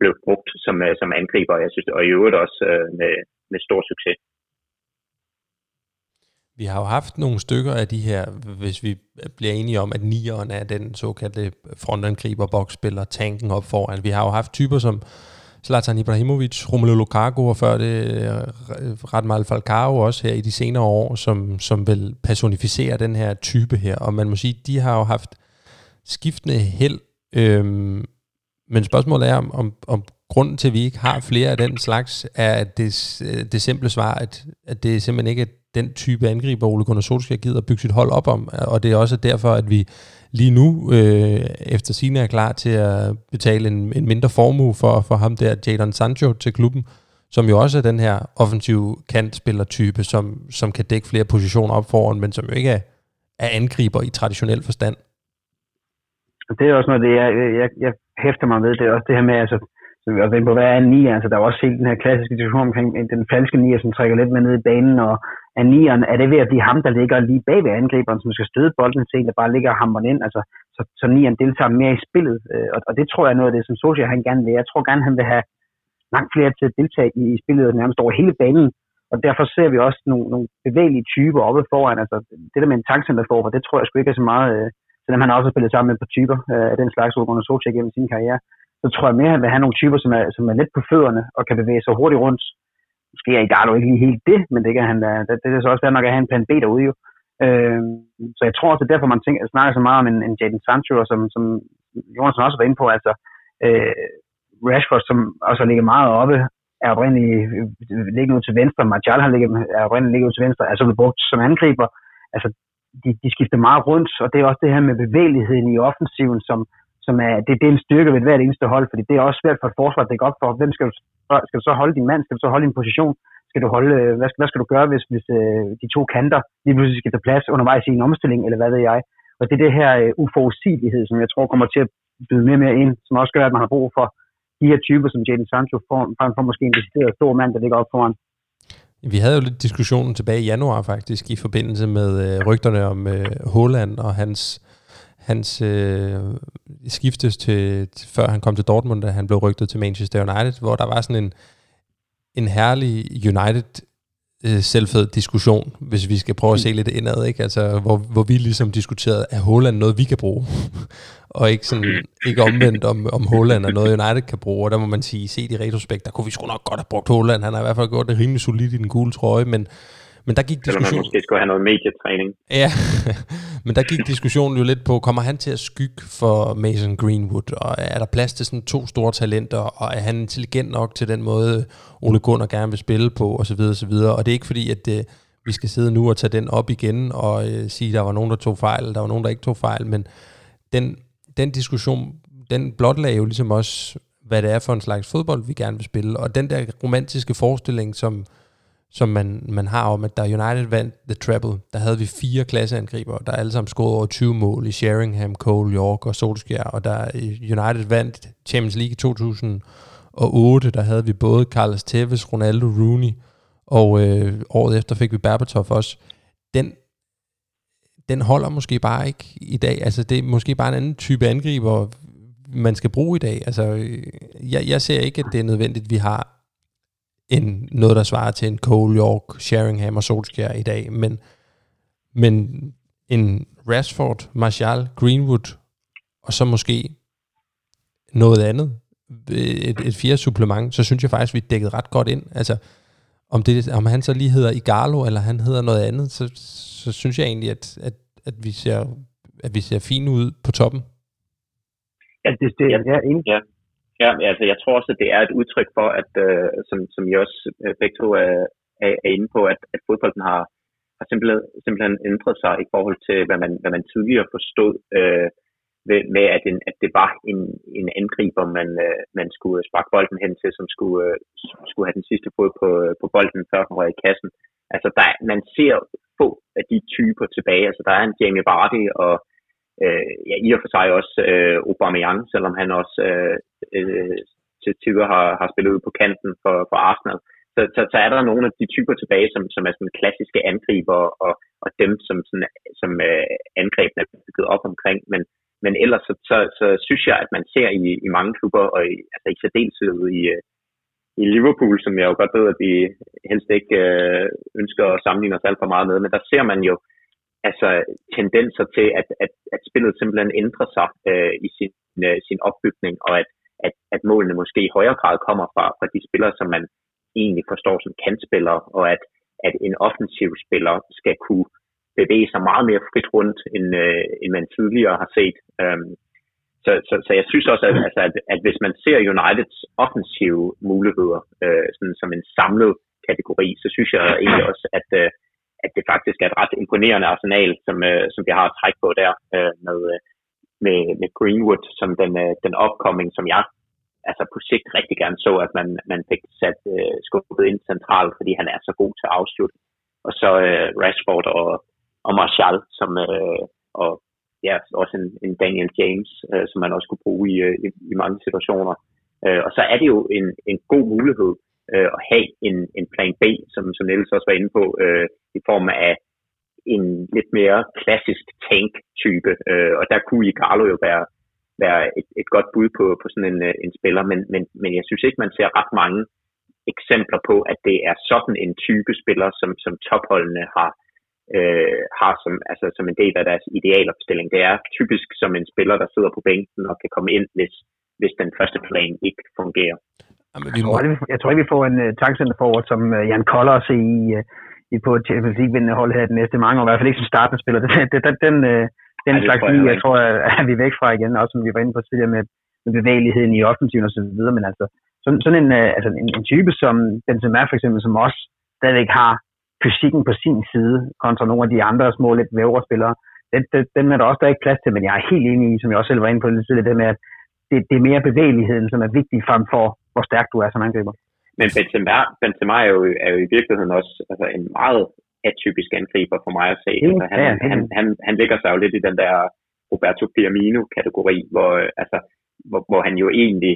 blev brugt som, øh, som angriber, jeg synes, og i øvrigt også øh, med, med stor succes. Vi har jo haft nogle stykker af de her, hvis vi bliver enige om, at nieren er den såkaldte frontangriber, boksspiller, tanken op foran. Vi har jo haft typer som Zlatan Ibrahimovic, Romelu Lukaku og før det øh, Radmal Falcao også her i de senere år, som, som vil personificere den her type her. Og man må sige, de har jo haft skiftende held, øhm, men spørgsmålet er, om, om, om grunden til, at vi ikke har flere af den slags, er at det, øh, det simple svar, at, at det simpelthen ikke er den type angriber, Ole Gunnar Solskjaer gider at bygge sit hold op om, og det er også derfor, at vi lige nu, øh, efter sine er klar til at betale en, en mindre formue for, for ham der, Jadon Sancho, til klubben, som jo også er den her offensiv kantspillertype, som, som kan dække flere positioner op foran, men som jo ikke er, er angriber i traditionel forstand. Det er også noget, det jeg, jeg, jeg hæfter mig ved, det er også det her med, altså, så vi også på, hvad er en nier? Altså, der er også helt den her klassiske diskussion omkring den falske nier, som trækker lidt med ned i banen, og er nieren, er det ved at blive ham, der ligger lige bag ved angriberen, som skal støde bolden til en, der bare ligger og hammer ind, altså, så, så nieren deltager mere i spillet, øh, og, og, det tror jeg er noget af det, som Socia han gerne vil. Jeg tror gerne, han vil have langt flere til at deltage i, i spillet nærmest over hele banen, og derfor ser vi også nogle, nogle bevægelige typer oppe foran, altså det der med en tankcenter for, det tror jeg sgu ikke er så meget, øh, selvom han også har spillet sammen med et par typer øh, af den slags under Solskjaer gennem sin karriere så tror jeg mere, at han vil have nogle typer, som er, som er let på fødderne og kan bevæge sig hurtigt rundt. Måske er Igardo ikke lige helt det, men det, kan han, det, det er så også der, nok at have en plan B derude jo. Øh, så jeg tror også, det er derfor, man tænker, snakker så meget om en, en Jadon Sancho, og som, som Jonas også var inde på, altså øh, Rashford, som også ligger meget oppe, er oprindeligt øh, ligget ud til venstre, Martial har ligget, er oprindeligt ligget ud til venstre, altså, er så blevet brugt som angriber. Altså, de, de skifter meget rundt, og det er også det her med bevægeligheden i offensiven, som, som er, det, det er en styrke ved hvert eneste hold, fordi det er også svært for et forsvar at dække op for. Hvem skal du, skal du så holde din mand? Skal du så holde din position? Skal du holde, øh, hvad, skal, hvad skal du gøre, hvis, hvis øh, de to kanter lige pludselig skal tage plads undervejs i en omstilling, eller hvad ved jeg? Og det er det her uh, uforudsigelighed, som jeg tror kommer til at byde mere og mere ind, som også gør, at man har brug for de her typer, som Jadon Sancho, frem for måske en decideret stor mand, der ligger op foran. Vi havde jo lidt diskussionen tilbage i januar faktisk, i forbindelse med øh, rygterne om øh, Holland og hans hans øh, skiftes til, til, før han kom til Dortmund, da han blev rygtet til Manchester United, hvor der var sådan en, en herlig United øh, selvfed diskussion, hvis vi skal prøve at se lidt indad, ikke? Altså, hvor, hvor vi ligesom diskuterede, er Holland noget, vi kan bruge? og ikke, sådan, ikke omvendt, om, om Holland er noget, United kan bruge. Og der må man sige, se i retrospekt, der kunne vi sgu nok godt have brugt Holland. Han har i hvert fald gjort det rimelig solidt i den gule trøje, men men der gik diskussionen... Eller man måske skulle have noget medietræning. Ja, men der gik diskussionen jo lidt på, kommer han til at skygge for Mason Greenwood, og er der plads til sådan to store talenter, og er han intelligent nok til den måde, Ole Gunnar gerne vil spille på, osv. osv. Og det er ikke fordi, at det, øh, vi skal sidde nu og tage den op igen, og øh, sige, at der var nogen, der tog fejl, der var nogen, der ikke tog fejl, men den, den diskussion, den blotlagde jo ligesom også, hvad det er for en slags fodbold, vi gerne vil spille, og den der romantiske forestilling, som som man, man har om, at da United vandt The Treble, der havde vi fire klasseangriber, der alle sammen scorede over 20 mål i Sheringham, Cole, York og Solskjaer, og da United vandt Champions League i 2008, der havde vi både Carlos Tevez, Ronaldo, Rooney, og øh, året efter fik vi Berbatov også. Den, den holder måske bare ikke i dag. Altså det er måske bare en anden type angriber, man skal bruge i dag. Altså, øh, jeg, jeg ser ikke, at det er nødvendigt, at vi har en, noget, der svarer til en Cole, York, Sheringham og Solskjaer i dag, men, men en Rashford, Martial, Greenwood, og så måske noget andet. et, et fjerde supplement, så synes jeg faktisk, vi dækket ret godt ind. Altså, om, det, om han så lige hedder Igalo, eller han hedder noget andet, så, så synes jeg egentlig, at, at, at, vi ser, at vi ser fine ud på toppen. Ja, det, det ja, ja, ja ja, altså jeg tror også, at det er et udtryk for, at øh, som, som I også øh, begge to er, er, er inde på, at, at fodbolden har, har simpelthen, simpelthen ændret sig i forhold til, hvad man, hvad man tidligere forstod. Øh, med, at, en, at det var en, en angriber, man, øh, man skulle sparke bolden hen til, som skulle, øh, skulle have den sidste fod på, øh, på bolden, før den røg i kassen. Altså, der, man ser få af de typer tilbage. Altså, der er en Jamie Vardy og øh, ja, i og for sig også øh, Aubameyang, selvom han også øh, øh, til tider har, har spillet ud på kanten for, for Arsenal. Så, så, så er der nogle af de typer tilbage, som, som er sådan klassiske angriber, og, og dem, som, sådan, som øh, angrebene er bygget op omkring. Men, men ellers så, så, så synes jeg, at man ser i, i mange klubber, og i, altså i særdeleshed i, øh, i Liverpool, som jeg jo godt ved, at vi helst ikke øh, ønsker at sammenligne os alt for meget med, men der ser man jo altså tendenser til, at, at, at spillet simpelthen ændrer sig øh, i sin, øh, sin opbygning, og at, at, at målene måske i højere grad kommer fra, fra de spillere, som man egentlig forstår som kantspillere, og at, at en offensiv spiller skal kunne bevæge sig meget mere frit rundt, end, øh, end man tidligere har set. Øhm, så, så, så jeg synes også, at, altså, at, at hvis man ser Uniteds offensive muligheder øh, sådan som en samlet kategori, så synes jeg egentlig også, at, øh, at det faktisk er et ret imponerende arsenal, som, øh, som vi har at trække på der øh, med, øh, med, med Greenwood som den, øh, den opkoming, som jeg altså på sigt rigtig gerne så, at man, man fik sat øh, skubbet ind centralt, fordi han er så god til at afslutte. Og så øh, Rashford og, og Martial, som, øh, og ja, også en, en Daniel James, øh, som man også kunne bruge i, øh, i, i mange situationer. Øh, og så er det jo en, en god mulighed øh, at have en, en plan B, som, som Niels også var inde på, øh, i form af en lidt mere klassisk tank-type. Øh, og der kunne Igalo jo være, være et, et godt bud på, på sådan en, øh, en spiller, men, men, men jeg synes ikke, man ser ret mange eksempler på, at det er sådan en type spiller, som, som topholdene har, øh, har som, altså, som en del af deres idealopstilling. Det er typisk som en spiller, der sidder på bænken og kan komme ind, hvis, hvis den første plan ikke fungerer. Jamen, vi må... jeg, tror, jeg tror ikke, vi får en uh, tankcenter forward som uh, Jan Koller i, uh, i på et Champions League-vindende hold her de næste mange år, i hvert fald ikke som startende spiller. Den, den, den, uh, den Ej, slags lige, jeg tror, er vi væk fra igen, også som vi var inde på tidligere med, med bevægeligheden i offensiven og så videre, men altså sådan, sådan en, uh, altså en, en type som Benzema for eksempel, som også stadigvæk har fysikken på sin side, kontra nogle af de andre små, lidt vævre spillere. Den, den, den er der også der ikke plads til, men jeg er helt enig i, som jeg også selv var inde på, det, det med, at det, det er mere bevægeligheden, som er vigtig frem for, hvor stærk du er som angriber. Men Benzema, Benzema er, jo, er jo i virkeligheden også altså en meget atypisk angriber for mig at se. Mm, altså, han, ja, han, han, han ligger sig jo lidt i den der Roberto Firmino-kategori, hvor, altså, hvor, hvor han jo egentlig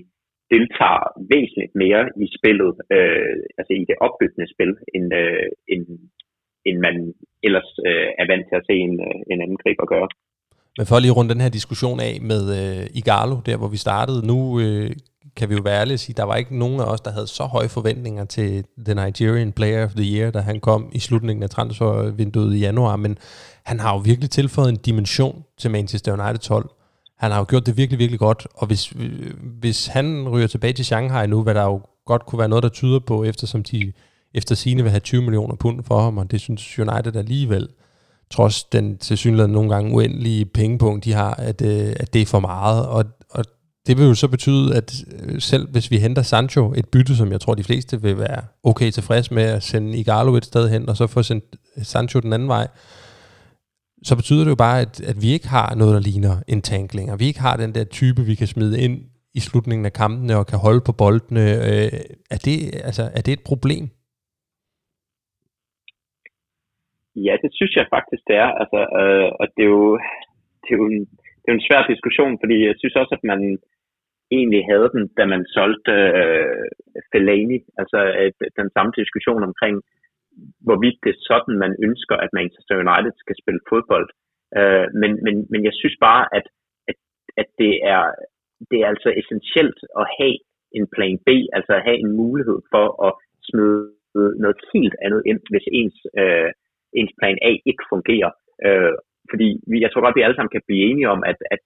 deltager væsentligt mere i spillet, øh, altså i det opbyggende spil, end, øh, end, end man ellers øh, er vant til at se en, øh, en angriber gøre. Men for lige rundt den her diskussion af med øh, Igalo, der hvor vi startede, nu øh, kan vi jo være ærlige og sige, der var ikke nogen af os, der havde så høje forventninger til The Nigerian Player of the Year, da han kom i slutningen af transfervinduet i januar, men han har jo virkelig tilføjet en dimension til Manchester United 12. Han har jo gjort det virkelig, virkelig godt, og hvis, hvis han ryger tilbage til Shanghai nu, hvad der jo godt kunne være noget, der tyder på, eftersom de efter sine vil have 20 millioner pund for ham, og det synes United alligevel, trods den tilsyneladende nogle gange uendelige pengepunkt, de har, at, øh, at det er for meget, og, og det vil jo så betyde, at øh, selv hvis vi henter Sancho, et bytte, som jeg tror de fleste vil være okay tilfreds med at sende Igalo et sted hen, og så få sendt øh, Sancho den anden vej, så betyder det jo bare, at, at vi ikke har noget, der ligner en tank længere. Vi ikke har den der type, vi kan smide ind i slutningen af kampene og kan holde på boldene. Øh, er, det, altså, er det et problem? Ja, det synes jeg faktisk, det er. Altså, øh, og det er, jo, det, er jo en, det er jo en svær diskussion, fordi jeg synes også, at man egentlig havde den, da man solgte øh, Fellaini. Altså øh, den samme diskussion omkring, hvorvidt det er sådan, man ønsker, at Manchester United skal spille fodbold. Øh, men, men, men jeg synes bare, at, at, at det, er, det er altså essentielt at have en plan B, altså at have en mulighed for at smide noget helt andet ind, hvis ens, øh, ens plan A ikke fungerer. Øh, fordi vi, jeg tror godt, vi alle sammen kan blive enige om, at, at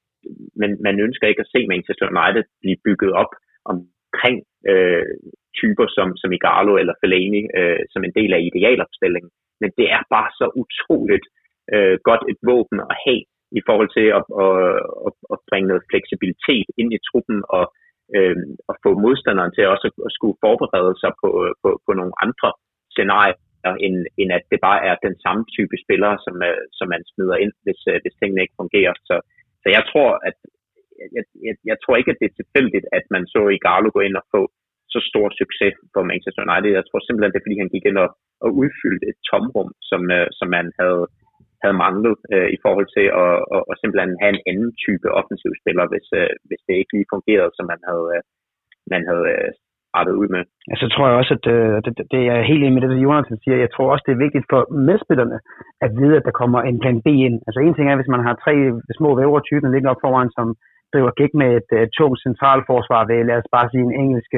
man, man ønsker ikke at se Manchester United blive bygget op omkring øh, typer som, som Igalo eller Fellaini øh, som en del af idealopstillingen. Men det er bare så utroligt øh, godt et våben at have i forhold til at, at, at, at bringe noget fleksibilitet ind i truppen og øh, at få modstanderen til også at, at skulle forberede sig på, på, på nogle andre scenarier, end, end at det bare er den samme type spillere, som, øh, som man smider ind, hvis, øh, hvis tingene ikke fungerer. Så, så jeg tror, at jeg, jeg, jeg tror ikke, at det er tilfældigt, at man så i Garlo gå ind og få så stor succes for Manchester United. Jeg tror simpelthen, det er, fordi han gik ind og, og udfyldte et tomrum, som, øh, som man havde, havde manglet øh, i forhold til at, at, og simpelthen have en anden type offensiv spiller, hvis, øh, hvis det ikke lige fungerede, som man havde, øh, man havde øh, rettet ud med. Ja, så tror jeg også, at øh, det, det er helt enig med det, Jonathan siger. Jeg tror også, det er vigtigt for medspillerne at vide, at der kommer en plan B ind. Altså en ting er, hvis man har tre små vævertyper liggende op foran, som driver gik med et uh, tungt centralforsvar ved, lad os bare sige, en engelsk,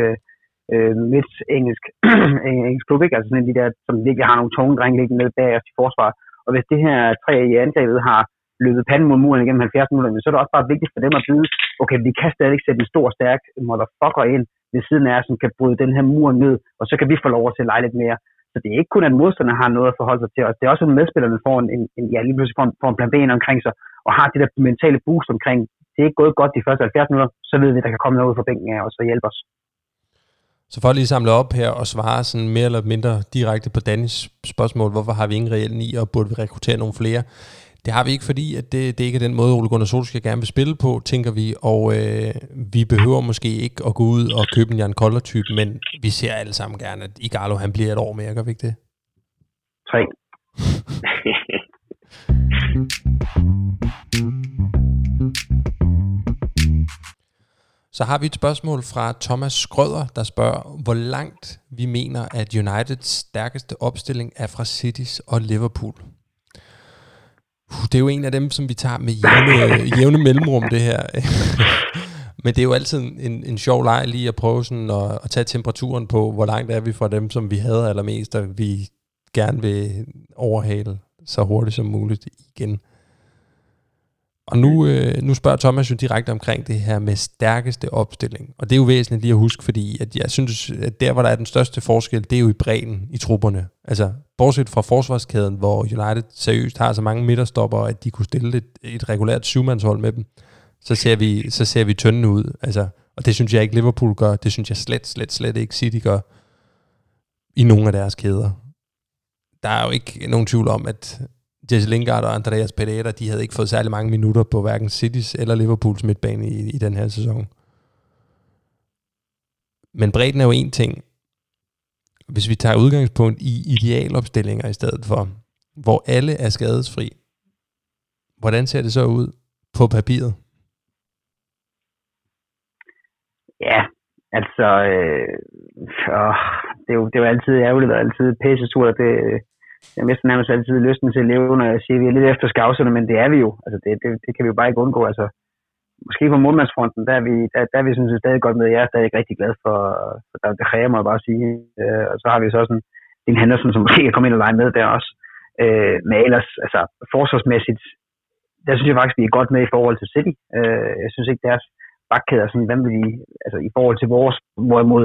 uh, midt engelsk, engelsk klub, ikke? Altså sådan en de der, som virkelig har nogle tunge drenge liggende nede bag i forsvar. Og hvis det her tre i angrebet har løbet panden mod muren igennem 70 minutter, så er det også bare vigtigt for dem at vide, okay, vi kan stadig sætte en stor, stærk motherfucker ind ved siden af os, som kan bryde den her mur ned, og så kan vi få lov til at se lidt mere. Så det er ikke kun, at modstanderne har noget at forholde sig til, og det er også, at medspillerne får en, en, ja, lige pludselig får en, får en plan B omkring sig, og har det der mentale boost omkring, det er ikke gået godt de første 70 minutter, så ved vi, at der kan komme noget ud fra bænken af os og hjælpe os. Så for at lige samle op her og svare sådan mere eller mindre direkte på Danis spørgsmål, hvorfor har vi ingen reelle ni, og burde vi rekruttere nogle flere? Det har vi ikke, fordi at det, det ikke er den måde, Ole Gunnar Solskjaer gerne vil spille på, tænker vi. Og øh, vi behøver måske ikke at gå ud og købe en Jan Koller-type, men vi ser alle sammen gerne, at Igalo han bliver et år mere, gør vi ikke det? Tre. Så har vi et spørgsmål fra Thomas Skrøder, der spørger, hvor langt vi mener, at Uniteds stærkeste opstilling er fra Cities og Liverpool. Det er jo en af dem, som vi tager med jævne, jævne mellemrum, det her. Men det er jo altid en, en sjov leg lige at prøve sådan at, at tage temperaturen på, hvor langt er vi fra dem, som vi havde allermest, og vi gerne vil overhale så hurtigt som muligt igen. Og nu, øh, nu spørger Thomas jo direkte omkring det her med stærkeste opstilling. Og det er jo væsentligt lige at huske, fordi at jeg synes, at der, hvor der er den største forskel, det er jo i bredden i trupperne. Altså, bortset fra forsvarskæden, hvor United seriøst har så mange midterstopper, at de kunne stille et, et regulært syvmandshold med dem, så ser vi, så ser vi tynde ud. Altså, og det synes jeg ikke Liverpool gør. Det synes jeg slet, slet, slet ikke City gør i nogle af deres kæder. Der er jo ikke nogen tvivl om, at Jesse Lingard og Andreas Pereira, de havde ikke fået særlig mange minutter på hverken Citys eller Liverpools midtbane i, i den her sæson. Men bredden er jo en ting. Hvis vi tager udgangspunkt i idealopstillinger i stedet for, hvor alle er skadesfri, hvordan ser det så ud på papiret? Ja, altså, øh, åh, det, er jo, det er jo altid ærgerligt og altid pæse det, jeg mister nærmest altid lysten til at leve, når jeg siger, at vi er lidt efter skavserne, men det er vi jo. Altså, det, det, det kan vi jo bare ikke undgå. Altså, måske på modmandsfronten, der er vi, der, der er vi synes, stadig godt med. Jeg er stadig rigtig glad for, for der, det kræver mig bare at sige. Øh, og så har vi så sådan en Henderson, som måske kan komme ind og lege med der også. Øh, men ellers, altså forsvarsmæssigt, der synes jeg faktisk, vi er godt med i forhold til City. Øh, jeg synes ikke, deres bakkæder sådan, hvem vil de, altså i forhold til vores, hvorimod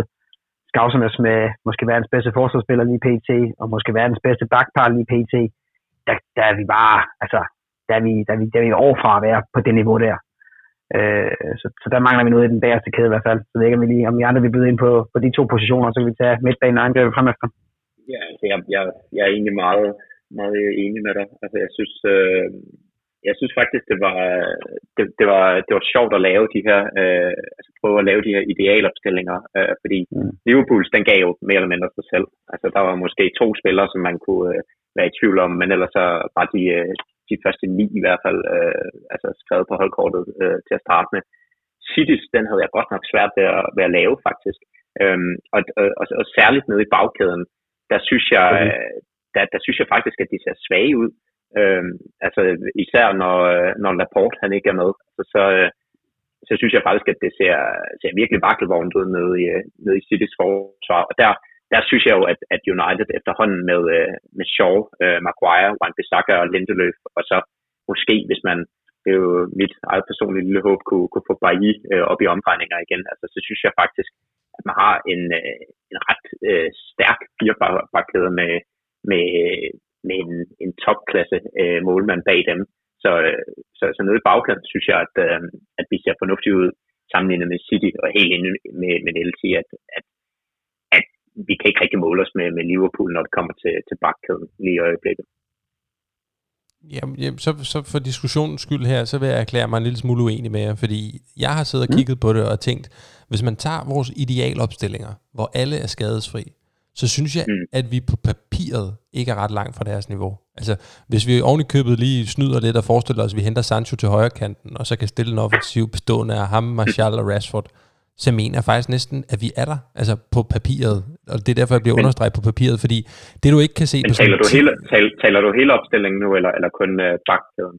Skavsernes med måske verdens bedste forsvarsspiller lige pt, og måske verdens bedste bakpar lige pt, der, der er vi bare, altså, der er vi, der er vi, der er vi overfra at være på det niveau der. Øh, så, så der mangler vi noget i den bagerste kæde i hvert fald. Så det ikke, om vi, lige, om vi andre vil byde ind på, på de to positioner, så kan vi tage midtbanen og angrebet frem efter. Ja, altså jeg, jeg, jeg er egentlig meget, meget enig med dig. Altså jeg synes, øh, jeg synes faktisk, det var, det, det, var, det var sjovt at lave de her, øh, altså prøve at lave de her idealopstillinger, øh, fordi mm. Liverpool, den gav jo mere eller mindre sig selv. Altså der var måske to spillere, som man kunne øh, være i tvivl om, men ellers så var de, øh, de første ni i hvert fald øh, altså skrevet på holdkortet øh, til at starte med. Cities, den havde jeg godt nok svært ved at, ved at lave faktisk. Øhm, og, og, og, og særligt nede i bagkæden, der synes jeg, mm. der, der synes jeg faktisk, at de ser svage ud. Øh, altså især når, øh, når Laporte han ikke er med, altså, så, så, så synes jeg faktisk, at det ser, ser virkelig vakkelvognt ud nede i, øh, nede i Citys forsvar. Og der, der synes jeg jo, at, at United efterhånden med, med Shaw, Maguire, Wan-Bissaka og Lindeløf, og så måske, hvis man det er jo mit eget personlige lille håb, kunne, kunne få Bailly øh, op i omdrejninger igen. Altså, så synes jeg faktisk, at man har en, øh, en ret øh, stærk firebakkæde med, med, med en, en topklasse øh, målmand bag dem. Så, øh, så, så nede i bagkanten synes jeg, at, øh, at vi ser fornuftigt ud sammenlignet med City, og helt inde med, med LT, at, at, at vi kan ikke rigtig måle os med, med Liverpool, når det kommer til, til bakkæden lige i øjeblikket. Jamen, jamen så, så for diskussionens skyld her, så vil jeg erklære mig en lille smule uenig med jer, fordi jeg har siddet og mm. kigget på det og tænkt, hvis man tager vores idealopstillinger, hvor alle er skadesfri, så synes jeg, mm. at vi på papiret ikke er ret langt fra deres niveau. Altså, hvis vi oven i købet lige snyder lidt og forestiller os, at vi henter Sancho til højre kanten, og så kan stille en offensiv bestående af ham, Martial og Rashford, så mener jeg faktisk næsten, at vi er der, altså på papiret. Og det er derfor, jeg bliver men, understreget på papiret, fordi det du ikke kan se... Men på taler, du hele, tal, taler du hele opstillingen nu, eller, eller kun uh, bakkæden?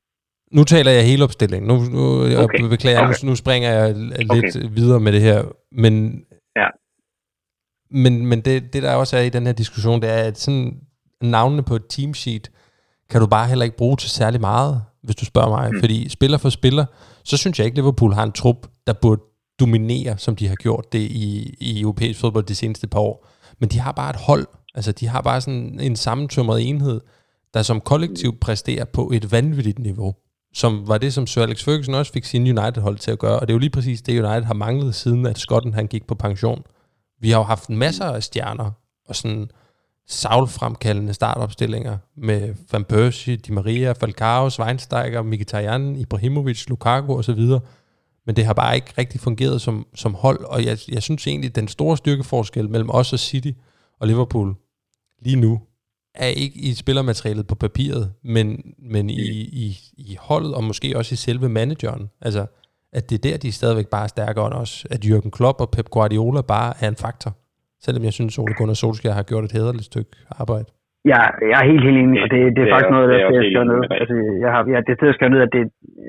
Nu taler jeg hele opstillingen. Nu, nu okay. jeg beklager, okay. nu, nu springer jeg lidt okay. videre med det her. Men, ja. Men, men det, det, der også er i den her diskussion, det er, at sådan navnene på et teamsheet, kan du bare heller ikke bruge til særlig meget, hvis du spørger mig. Mm. Fordi spiller for spiller, så synes jeg ikke, Liverpool har en trup, der burde dominere, som de har gjort det i, i europæisk fodbold de seneste par år. Men de har bare et hold, altså de har bare sådan en sammentømret enhed, der som kollektiv præsterer på et vanvittigt niveau, som var det, som Sir Alex Ferguson også fik sin United-hold til at gøre, og det er jo lige præcis det, United har manglet siden, at Skotten han gik på pension. Vi har jo haft masser af stjerner, og sådan savlfremkaldende startopstillinger med Van Persie, Di Maria, Falcao, Schweinsteiger, Mkhitaryan, Ibrahimovic, Lukaku osv., men det har bare ikke rigtig fungeret som, som hold, og jeg, jeg synes egentlig, at den store styrkeforskel mellem os og City og Liverpool lige nu, er ikke i spillermaterialet på papiret, men, men i, i, i holdet, og måske også i selve manageren. Altså, at det er der, de stadigvæk bare er stærkere end os. At Jürgen Klopp og Pep Guardiola bare er en faktor. Selvom jeg synes, Ole Gunnar Solskjaer har gjort et hederligt stykke arbejde. Ja, jeg er helt, helt enig, og det, det, er, det er faktisk noget, der skal jeg skrive ned. Altså, jeg har, ja, det er skrevet ned, at det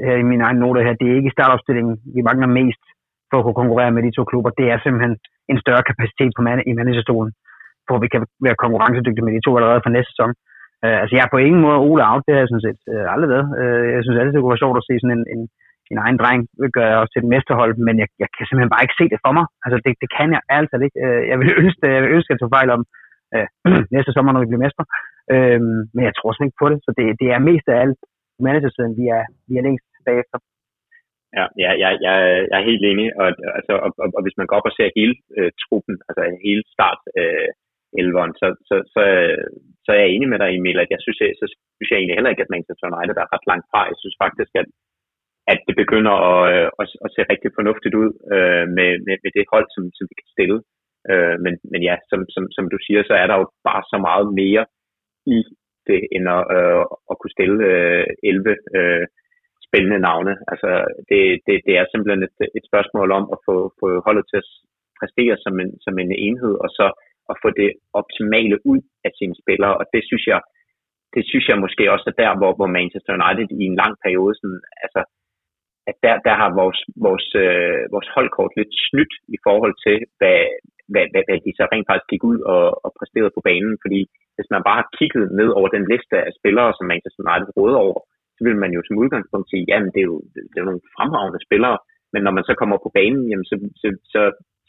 her i min egen note her, det er ikke startopstillingen, vi mangler mest for at kunne konkurrere med de to klubber. Det er simpelthen en større kapacitet på man, i managerstolen, for at vi kan være konkurrencedygtige med de to allerede fra næste sæson. Uh, altså, jeg er på ingen måde Ole out, det har jeg sådan set uh, aldrig været. Uh, jeg synes altid, det kunne være sjovt at se sådan en, en, sin egen dreng gør jeg også til et mesterhold, men jeg, jeg kan simpelthen bare ikke se det for mig. Altså, det, det kan jeg altså ikke. Øh, jeg vil ønske, jeg vil ønske at tage fejl om, øh, næste sommer, når vi bliver mestre. Øh, men jeg tror sådan ikke på det, så det, det er mest af alt managersiden, vi er, vi er længst bagefter. Ja, ja, ja, ja, jeg er helt enig, og, altså, og, og, og hvis man går op og ser hele øh, truppen, altså hele start øh, elveren, så, så, så, så er jeg enig med dig, Emil, at jeg synes, jeg, så synes jeg egentlig heller ikke, at Manchester United er ret langt fra. Jeg synes faktisk, at, at det begynder at, øh, at, at se rigtig fornuftigt ud øh, med, med, med det hold, som, som vi kan stille. Øh, men, men ja, som, som, som du siger, så er der jo bare så meget mere i det, end at, øh, at kunne stille øh, 11 øh, spændende navne. Altså, det, det, det er simpelthen et, et spørgsmål om at få, få holdet til at præstere som en, som en enhed, og så at få det optimale ud af sine spillere, og det synes jeg, det synes jeg måske også er der, hvor, hvor Manchester United i en lang periode, sådan, altså, at der, der har vores, vores, øh, vores holdkort lidt snydt i forhold til, hvad, hvad, hvad, hvad de så rent faktisk gik ud og, og præsterede på banen. Fordi hvis man bare har kigget ned over den liste af spillere, som Manchester United råder over, så vil man jo som udgangspunkt sige, jamen det er jo, det er jo nogle fremragende spillere, men når man så kommer på banen, jamen, så, så, så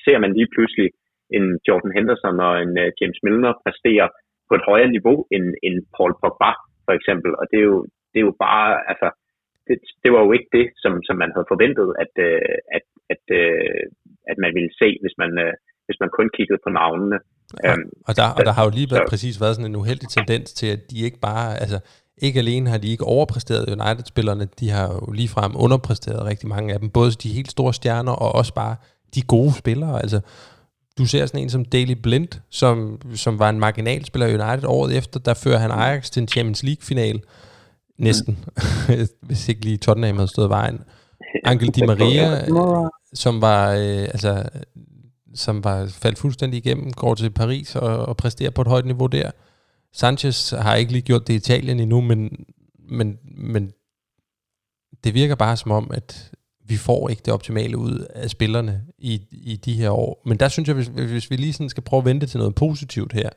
ser man lige pludselig en Jordan Henderson og en uh, James Milner præstere på et højere niveau end, end Paul Pogba, for eksempel. Og det er jo, det er jo bare, altså, det, det var jo ikke det, som, som man havde forventet, at, uh, at, at, uh, at man ville se, hvis man, uh, hvis man kun kiggede på navnene. Ja, øhm, og, der, og der har jo lige været, så, præcis været sådan en uheldig tendens til, at de ikke bare, altså ikke alene har de ikke overpræsteret United-spillerne, de har jo ligefrem underpræsteret rigtig mange af dem, både de helt store stjerner og også bare de gode spillere. Altså, du ser sådan en som Daily Blind, som, som var en marginalspiller i United året efter, der fører han Ajax til en Champions League-final. Næsten. Hvis ikke lige Tottenham havde stået vejen. Angel Di Maria, som var øh, altså som var faldt fuldstændig igennem, går til Paris og, og præsterer på et højt niveau der. Sanchez har ikke lige gjort det i Italien endnu, men, men, men det virker bare som om, at vi får ikke det optimale ud af spillerne i, i de her år. Men der synes jeg, hvis, hvis vi lige sådan skal prøve at vente til noget positivt her,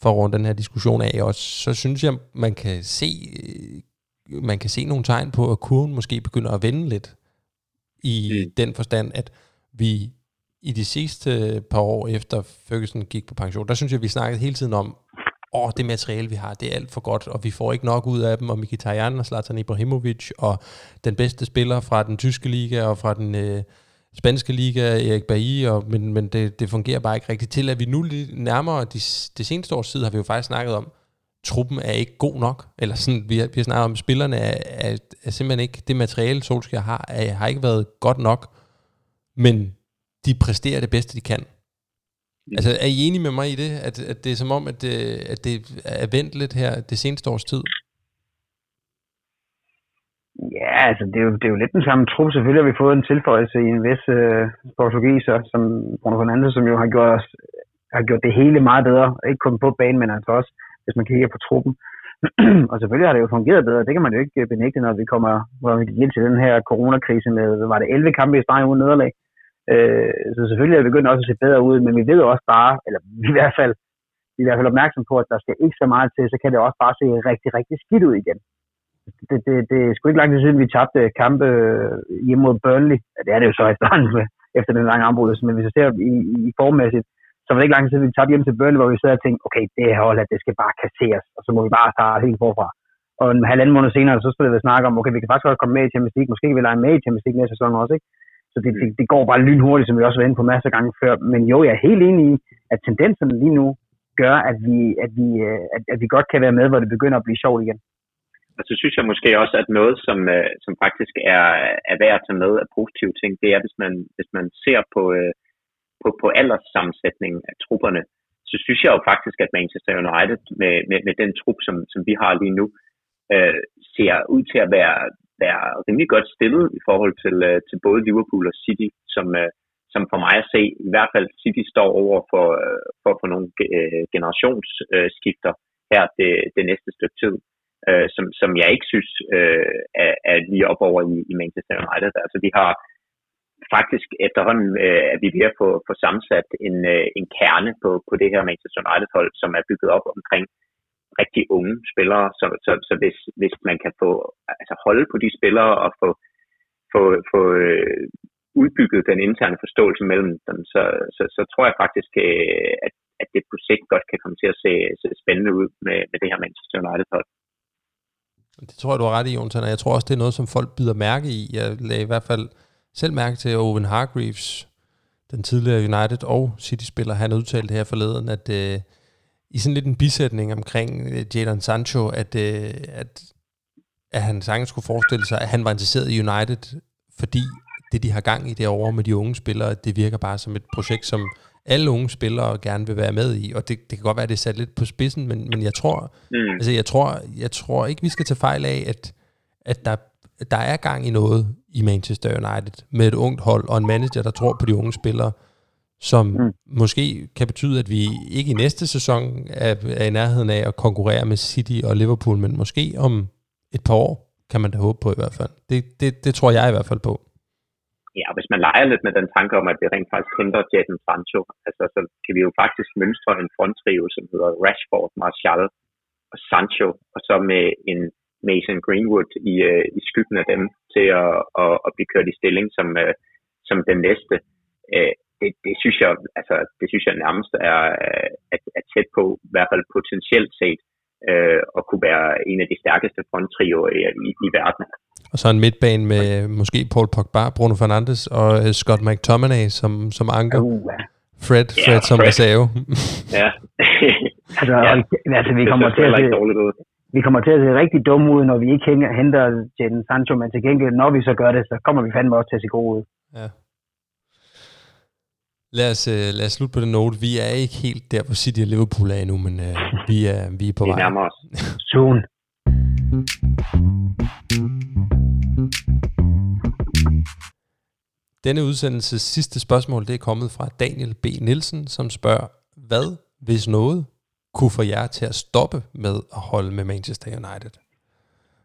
for at runde den her diskussion af også, så synes jeg, man kan se øh, man kan se nogle tegn på, at kurven måske begynder at vende lidt. I mm. den forstand, at vi i de sidste par år efter Ferguson gik på pension, der synes jeg, vi snakkede hele tiden om, åh, det materiale, vi har, det er alt for godt, og vi får ikke nok ud af dem, og Mkhitaryan og Zlatan Ibrahimovic, og den bedste spiller fra den tyske liga og fra den øh, spanske liga, Erik Bailly, og, men, men det, det fungerer bare ikke rigtigt til, at vi nu lige nærmere de, det seneste års tid har vi jo faktisk snakket om, truppen er ikke god nok, eller sådan, vi har, vi har snakket om, spillerne er, er, er simpelthen ikke, det materiale Solskjaer har, er, har ikke været godt nok, men de præsterer det bedste, de kan. Altså, er I enige med mig i det, at, at det er som om, at det, at det er vendt lidt her det seneste års tid? Ja, altså det er, jo, det er jo lidt den samme trup. Selvfølgelig har vi fået en tilføjelse i en vis øh, portugiser, som Bruno Fernandes, som jo har gjort, os, har gjort det hele meget bedre. Ikke kun på banen, men altså også, hvis man kigger på truppen. og selvfølgelig har det jo fungeret bedre. Det kan man jo ikke øh, benægte, når vi kommer når vi gik ind til den her coronakrise med, var det 11 kampe i streg uden nederlag. Øh, så selvfølgelig er det begyndt også at se bedre ud, men vi ved også bare, eller i hvert fald, vi er i hvert fald opmærksom på, at der skal ikke så meget til, så kan det også bare se rigtig, rigtig skidt ud igen. Det, det, det er sgu ikke lang tid siden, vi tabte kampe øh, hjemme mod Burnley. Ja, det er det jo så efterhånden efter den lange afbrydelse, men hvis vi ser i, i, i formmæssigt, så var det ikke lang tid siden, vi tabte hjem til Burnley, hvor vi sad og tænkte, okay, det her hold, det skal bare kasseres, og så må vi bare starte helt forfra. Og en halvanden måned senere, så skulle vi snakke om, okay, vi kan faktisk godt komme med i Champions League, måske kan vi lege med i Champions League næste sæson også, ikke? Så det, det, det går bare lynhurtigt, som vi også har været inde på masser af gange før. Men jo, jeg er helt enig i, at tendenserne lige nu gør, at vi, at vi, øh, at, at vi godt kan være med, hvor det begynder at blive sjovt igen. Og så synes jeg måske også, at noget, som, øh, som faktisk er, er værd at tage med af positive ting, det er, hvis man, hvis man ser på, øh, på, på alderssammensætningen af trupperne, så synes jeg jo faktisk, at Manchester United med, med, med den trup, som, som vi har lige nu, øh, ser ud til at være, være rimelig godt stillet i forhold til, øh, til både Liverpool og City, som, øh, som for mig at se, i hvert fald City står over for, øh, for, for nogle øh, generationsskifter øh, her det, det næste stykke tid, øh, som, som jeg ikke synes øh, er, er lige op over i, i Manchester United. Altså vi har faktisk efterhånden øh, er vi ved at få, få sammensat en, øh, en kerne på, på det her Manchester United-hold, som er bygget op omkring rigtig unge spillere, så, så, så hvis, hvis man kan få altså holde på de spillere og få, få, få øh, udbygget den interne forståelse mellem dem, så, så, så tror jeg faktisk, øh, at, at det på sigt godt kan komme til at se, se spændende ud med, med det her Manchester United-hold. Det tror jeg, du har ret i, Jonathan, og jeg tror også, det er noget, som folk bider mærke i. Jeg lagde i hvert fald selv mærke til Owen Hargreaves, den tidligere United og City-spiller, han udtalte her forleden, at øh, i sådan lidt en bisætning omkring øh, Jadon Sancho, at, øh, at, at han sagtens skulle forestille sig, at han var interesseret i United, fordi det, de har gang i derovre med de unge spillere, det virker bare som et projekt, som alle unge spillere gerne vil være med i, og det, det kan godt være, at det er sat lidt på spidsen, men, men jeg tror, mm. altså jeg tror, jeg tror ikke, vi skal tage fejl af, at, at der, der er gang i noget i Manchester United med et ungt hold og en manager, der tror på de unge spillere som mm. måske kan betyde, at vi ikke i næste sæson er, er i nærheden af at konkurrere med City og Liverpool, men måske om et par år kan man da håbe på i hvert fald. Det, det, det tror jeg i hvert fald på. Ja, hvis man leger lidt med den tanke om, at det rent faktisk henter Jadon Sancho, altså, så kan vi jo faktisk mønstre en fronttrio, som hedder Rashford, Martial og Sancho, og så med en Mason Greenwood i, uh, i skyggen af dem til at, at, at blive kørt i stilling som, uh, som den næste. Uh, det, det, synes jeg, altså, det synes jeg nærmest er, at, at tæt på, i hvert fald potentielt set, øh, at kunne være en af de stærkeste fronttrioer i, i, i verden. Og så en midtbane med måske Paul Pogba, Bruno Fernandes og øh, Scott McTominay som, som anker. Uh, Fred, Fred ja, som Fred. reserve. ja. altså, ja. altså, vi kommer til at se, vi kommer til at se rigtig dumme ud, når vi ikke henter Jadon Sancho, men til gengæld, når vi så gør det, så kommer vi fandme også til at se gode ud. Ja. Lad os, uh, lad os slutte på den note. Vi er ikke helt der, hvor City og Liverpool er endnu, men uh, vi, er, vi er på vej. Vi nærmer os. Soon. Denne udsendelses sidste spørgsmål, det er kommet fra Daniel B. Nielsen, som spørger, hvad, hvis noget, kunne få jer til at stoppe med at holde med Manchester United?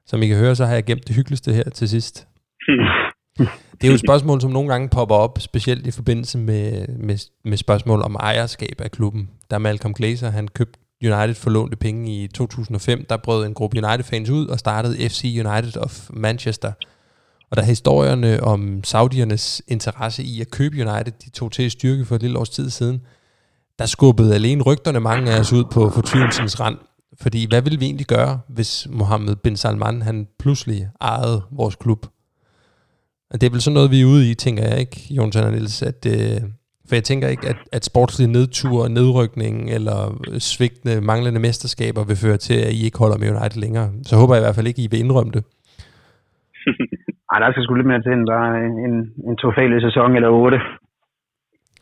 Som I kan høre, så har jeg gemt det hyggeligste her til sidst. Det er jo et spørgsmål, som nogle gange popper op, specielt i forbindelse med, med, med spørgsmål om ejerskab af klubben. Der Malcolm Glazer, han købte United for lånte penge i 2005, der brød en gruppe United-fans ud og startede FC United of Manchester. Og da historierne om saudiernes interesse i at købe United, de tog til styrke for et lille års tid siden, der skubbede alene rygterne mange af os ud på fortvivlelsens rand. Fordi hvad ville vi egentlig gøre, hvis Mohammed bin Salman han pludselig ejede vores klub? Og det er vel sådan noget, vi er ude i, tænker jeg ikke, Jonathan og Niels, at, øh, for jeg tænker ikke, at, at sportslig nedtur, nedrykning eller svigtende, manglende mesterskaber vil føre til, at I ikke holder med United længere. Så håber jeg i hvert fald ikke, I vil indrømme det. Ej, der skal sgu lidt mere til end bare en, en trofælig sæson eller otte.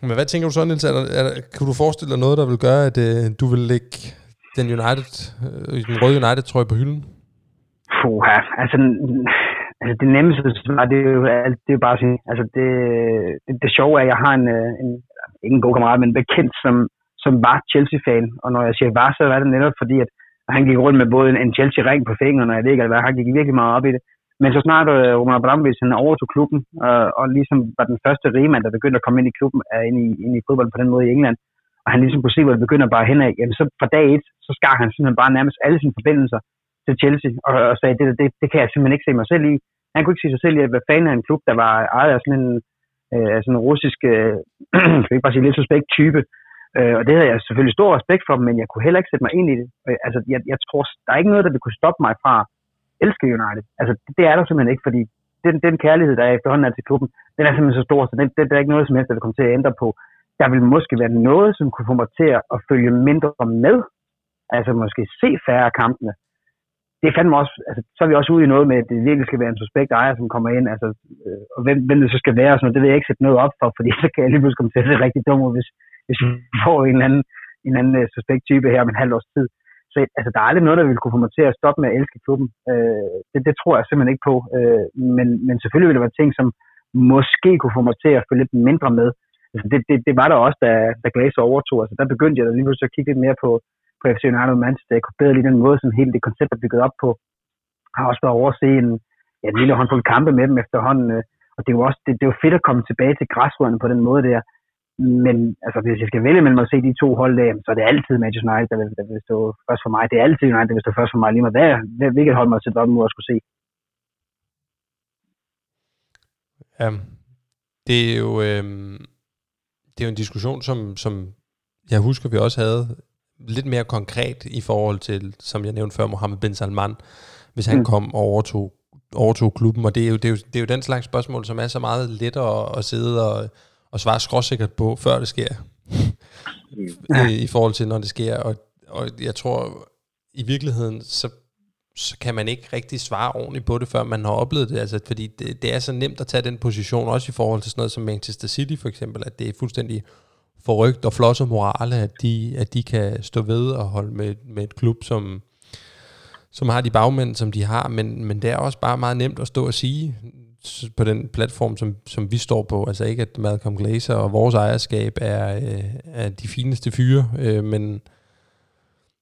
Men hvad tænker du så, Niels? Er der, er der, kan du forestille dig noget, der vil gøre, at øh, du vil lægge den United, øh, den røde United-trøje på hylden? Puh, altså Altså det nemmeste svar, det er jo, det er jo bare at sige, altså det, det, det sjove er, at jeg har en, øh, en, ikke en god kammerat, men en bekendt, som, som var Chelsea-fan. Og når jeg siger var, så er det netop fordi, at han gik rundt med både en, en Chelsea-ring på fingrene, og jeg ved ikke, hvad, han gik virkelig meget op i det. Men så snart øh, uh, Roman Abramovic han overtog klubben, uh, og ligesom var den første rigmand, der begyndte at komme ind i klubben, uh, ind, i, ind i fodbold på den måde i England, og han ligesom kunne se, hvor det begynder bare henad, jamen så fra dag et, så skar han simpelthen bare nærmest alle sine forbindelser til Chelsea, og, og sagde, det, det, det kan jeg simpelthen ikke se mig selv i. Han kunne ikke se sig selv i at være fan af en klub, der var ejet af sådan en, øh, sådan en russisk, øh, skal ikke bare sige, lidt suspekt type. Øh, og det havde jeg selvfølgelig stor respekt for, men jeg kunne heller ikke sætte mig ind i det. Øh, altså, jeg, jeg tror, der er ikke noget, der vil kunne stoppe mig fra elske United. Altså, det, det er der simpelthen ikke, fordi den, den kærlighed, der er efterhånden er til klubben, den er simpelthen så stor, så det, det, der er ikke noget som helst, der vil komme til at ændre på. Der vil måske være noget, som kunne få mig til at følge mindre med, altså måske se færre kampene, det er fandme også, altså, så er vi også ude i noget med, at det virkelig skal være en suspekt ejer, som kommer ind, altså, øh, og hvem, hvem det så skal være, og sådan noget, det vil jeg ikke sætte noget op for, fordi så kan jeg lige pludselig komme til at se rigtig dum ud, hvis, hvis vi får en eller anden, en anden uh, suspekt type her om en halv års tid. Så altså, der er aldrig noget, der vil kunne få mig til at stoppe med at elske klubben. Øh, det, det tror jeg simpelthen ikke på. Øh, men, men selvfølgelig vil det være ting, som måske kunne få mig til at følge lidt mindre med. Altså, det, det, det var der også, da, da Glazer overtog. Altså, der begyndte jeg da lige pludselig at kigge lidt mere på, på FC United og Manchester. Jeg kunne bedre lige den måde, som hele det koncept er bygget op på. Jeg har også været over at se en, ja, en lille håndfuld kampe med dem efterhånden. Øh, og det er jo også det, det er jo fedt at komme tilbage til græsrødderne på den måde der. Men altså, hvis jeg skal vælge mellem at se de to hold der, så er det altid Manchester United, der vil, der vil stå først for mig. Det er altid United, der vil stå først for mig. Lige med hvad, hvilket hold man sætte op nu at skulle se. Ja, det er jo, øh, det er jo en diskussion, som, som jeg husker, vi også havde lidt mere konkret i forhold til, som jeg nævnte før, Mohammed bin Salman, hvis han mm. kom og overtog, overtog klubben. Og det er, jo, det, er jo, det er jo den slags spørgsmål, som er så meget lettere at sidde og, og svare skråsikkert på, før det sker. Ja. I, I forhold til, når det sker. Og, og jeg tror, i virkeligheden, så så kan man ikke rigtig svare ordentligt på det, før man har oplevet det. Altså, fordi det, det er så nemt at tage den position, også i forhold til sådan noget som Manchester City for eksempel, at det er fuldstændig forrygt og flosser morale, at de, at de kan stå ved og holde med, med et klub, som, som har de bagmænd, som de har, men, men det er også bare meget nemt at stå og sige på den platform, som, som vi står på. Altså ikke, at Malcolm Glazer og vores ejerskab er, øh, er de fineste fyre, øh, men,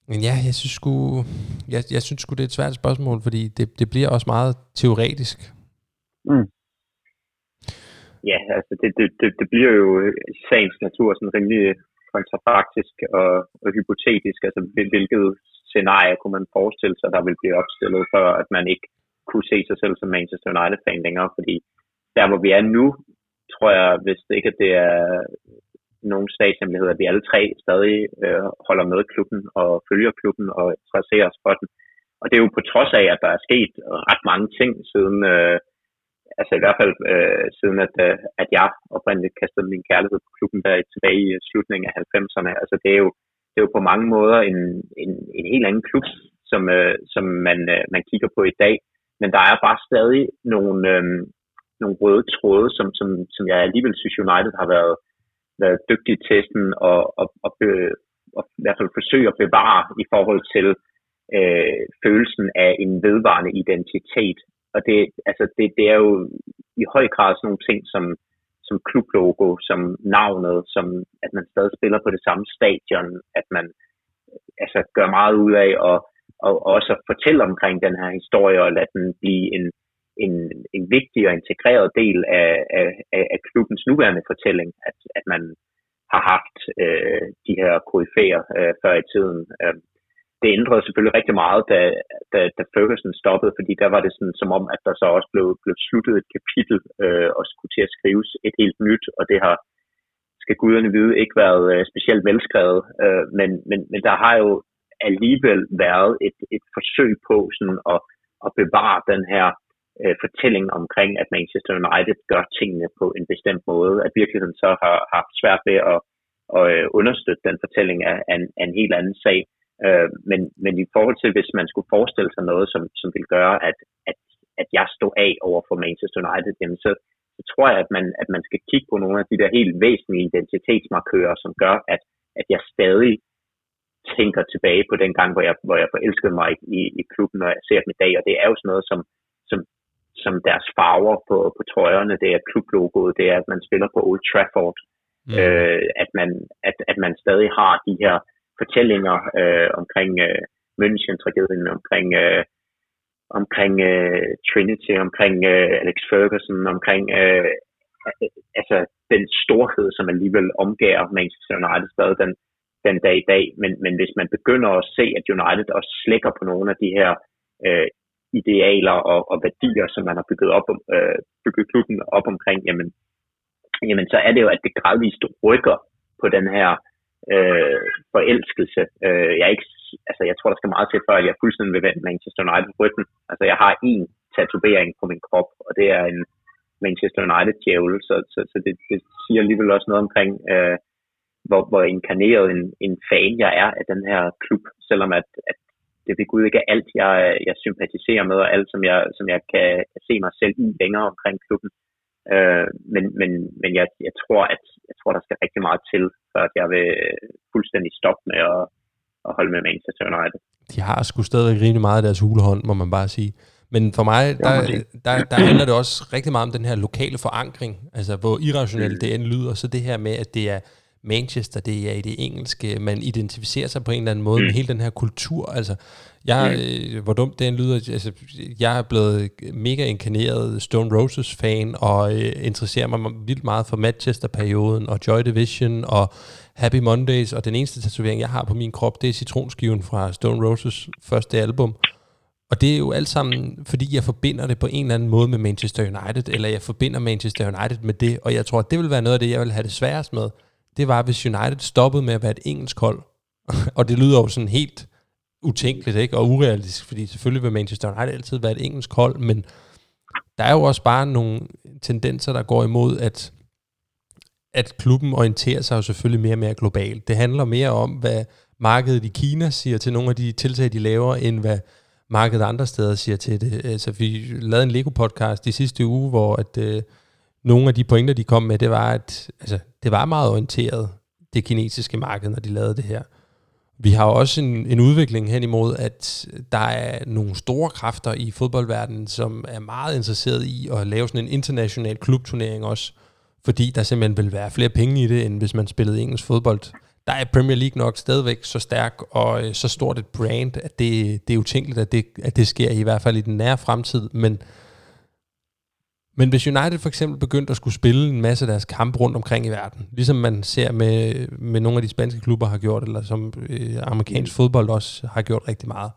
men ja, jeg synes sgu, jeg, jeg synes sgu, det er et svært spørgsmål, fordi det, det bliver også meget teoretisk. Mm. Ja, altså det, det, det, det bliver jo i sagens natur sådan rimelig kontrafaktisk og, og hypotetisk, altså hvilket scenarie kunne man forestille sig, der vil blive opstillet, for at man ikke kunne se sig selv som Manchester United-fan længere, fordi der hvor vi er nu, tror jeg, hvis det ikke at det er nogen statshemmelighed, at vi alle tre stadig øh, holder med klubben og følger klubben og interesserer os for den. Og det er jo på trods af, at der er sket ret mange ting siden øh, altså i hvert fald øh, siden at, øh, at jeg oprindeligt kastede min kærlighed på klubben der tilbage i slutningen af 90'erne. Altså det er jo, det er jo på mange måder en, en, en helt anden klub, som, øh, som man, øh, man kigger på i dag. Men der er bare stadig nogle, øh, nogle røde tråde, som, som, som jeg alligevel synes United har været, været dygtige til sådan, og, og, og, be, og i hvert fald forsøge at bevare i forhold til øh, følelsen af en vedvarende identitet. Og det, altså det, det er jo i høj grad sådan nogle ting som, som klublogo, som navnet, som at man stadig spiller på det samme stadion, at man altså, gør meget ud af at og også at fortælle omkring den her historie og lade den blive en, en, en vigtig og integreret del af, af, af klubbens nuværende fortælling, at, at man har haft øh, de her koryfæer øh, før i tiden. Øh, det ændrede selvfølgelig rigtig meget, da, da, da Ferguson stoppede, fordi der var det sådan, som om, at der så også blev, blev sluttet et kapitel øh, og skulle til at skrives et helt nyt, og det har, skal guderne vide, ikke været øh, specielt velskrevet, øh, men, men, men der har jo alligevel været et, et forsøg på sådan at, at bevare den her øh, fortælling omkring, at Manchester United gør tingene på en bestemt måde, at virkeligheden så har haft svært ved at, at øh, understøtte den fortælling af, af, en, af en helt anden sag. Øh, men, men i forhold til, hvis man skulle forestille sig noget, som, som vil gøre, at, at, at jeg stod af over for Manchester United, jamen så, så tror jeg, at man, at man skal kigge på nogle af de der helt væsentlige identitetsmarkører, som gør, at, at jeg stadig tænker tilbage på den gang, hvor jeg, hvor jeg forelskede mig i, i klubben, når jeg ser dem i dag. Og det er jo sådan noget som, som, som deres farver på, på trøjerne, det er klublogoet, det er, at man spiller på Old Trafford, mm. øh, at, man, at, at man stadig har de her fortællinger øh, omkring øh, München-tragedien, omkring, øh, omkring øh, Trinity, omkring øh, Alex Ferguson, omkring øh, altså den storhed, som alligevel omgær Manchester United stadig den, den dag i dag. Men, men hvis man begynder at se, at United også slækker på nogle af de her øh, idealer og, og værdier, som man har bygget, op, øh, bygget klubben op omkring, jamen, jamen så er det jo, at det gradvist rykker på den her øh, forelskelse. Øh, jeg, er ikke, altså, jeg tror, der skal meget til, før jeg fuldstændig vil vende Manchester United ryggen. Altså, jeg har en tatovering på min krop, og det er en Manchester United djævel, så, så, så det, det siger alligevel også noget omkring, øh, hvor, hvor inkarneret en, en fan jeg er af den her klub, selvom at, at det ved Gud ikke er alt, jeg, jeg sympatiserer med, og alt, som jeg, som jeg kan, se mig selv i længere omkring klubben. Øh, men men, men jeg, jeg, tror, at jeg tror, der skal rigtig meget til, for at jeg vil fuldstændig stoppe med at, at holde med Manchester United. De har sgu stadig rimelig meget af deres hulehånd, må man bare sige. Men for mig, der, der, der handler det også rigtig meget om den her lokale forankring, altså hvor irrationelt det end lyder, så det her med, at det er Manchester, det er i det engelske, man identificerer sig på en eller anden måde mm. med hele den her kultur. Altså, jeg, mm. øh, hvor dumt det lyder, altså, jeg er blevet mega inkarneret Stone Roses fan, og øh, interesserer mig vildt meget for Manchester-perioden, og Joy Division, og Happy Mondays, og den eneste tatovering, jeg har på min krop, det er citronskiven fra Stone Roses første album. Og det er jo alt sammen, fordi jeg forbinder det på en eller anden måde med Manchester United, eller jeg forbinder Manchester United med det, og jeg tror, at det vil være noget af det, jeg vil have det sværest med det var, hvis United stoppede med at være et engelsk hold. og det lyder jo sådan helt utænkeligt, ikke? Og urealistisk, fordi selvfølgelig vil Manchester United altid være et engelsk hold, men der er jo også bare nogle tendenser, der går imod, at, at klubben orienterer sig jo selvfølgelig mere og mere globalt. Det handler mere om, hvad markedet i Kina siger til nogle af de tiltag, de laver, end hvad markedet andre steder siger til det. Altså, vi lavede en Lego-podcast i sidste uge, hvor at, øh, nogle af de pointer, de kom med, det var, at altså, det var meget orienteret, det kinesiske marked, når de lavede det her. Vi har også en, en udvikling hen imod, at der er nogle store kræfter i fodboldverdenen, som er meget interesseret i at lave sådan en international klubturnering også, fordi der simpelthen vil være flere penge i det, end hvis man spillede engelsk fodbold. Der er Premier League nok stadigvæk så stærk og øh, så stort et brand, at det, det er utænkeligt, at det, at det sker i hvert fald i den nære fremtid, men men hvis United for eksempel begyndte at skulle spille en masse af deres kampe rundt omkring i verden, ligesom man ser med, med nogle af de spanske klubber har gjort, eller som øh, amerikansk fodbold også har gjort rigtig meget.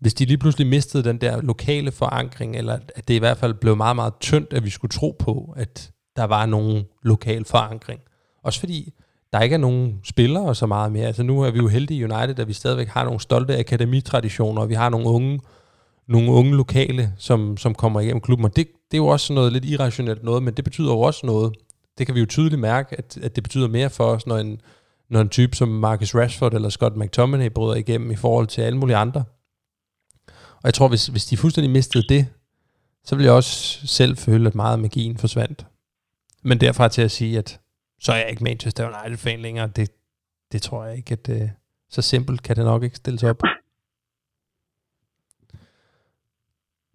Hvis de lige pludselig mistede den der lokale forankring, eller at det i hvert fald blev meget, meget tyndt, at vi skulle tro på, at der var nogen lokal forankring. Også fordi der ikke er nogen spillere så meget mere. Altså nu er vi jo heldige i United, at vi stadigvæk har nogle stolte akademitraditioner, og vi har nogle unge, nogle unge lokale, som, som kommer igennem klubben, og det, det er jo også noget lidt irrationelt noget, men det betyder jo også noget. Det kan vi jo tydeligt mærke, at, at det betyder mere for os, når en, når en type som Marcus Rashford eller Scott McTominay bryder igennem i forhold til alle mulige andre. Og jeg tror, hvis, hvis de fuldstændig mistede det, så ville jeg også selv føle, at meget af magien forsvandt. Men derfra til at sige, at så er jeg ikke Manchester United-fan længere, det, det tror jeg ikke, at uh, så simpelt kan det nok ikke stilles op.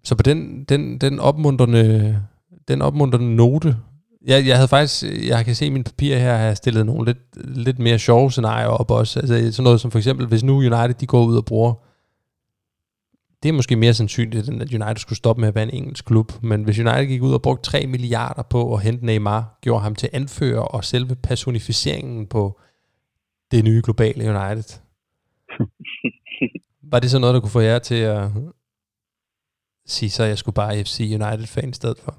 Så på den, den, den opmuntrende, den opmuntrende note, jeg, jeg havde faktisk, jeg kan se i mine papirer her, har stillet nogle lidt, lidt mere sjove scenarier op også. Altså sådan noget som for eksempel, hvis nu United de går ud og bruger det er måske mere sandsynligt, end at United skulle stoppe med at være en engelsk klub. Men hvis United gik ud og brugte 3 milliarder på at hente Neymar, gjorde ham til anfører og selve personificeringen på det nye globale United. Var det så noget, der kunne få jer til at sige, så jeg skulle bare FC United-fan i stedet for?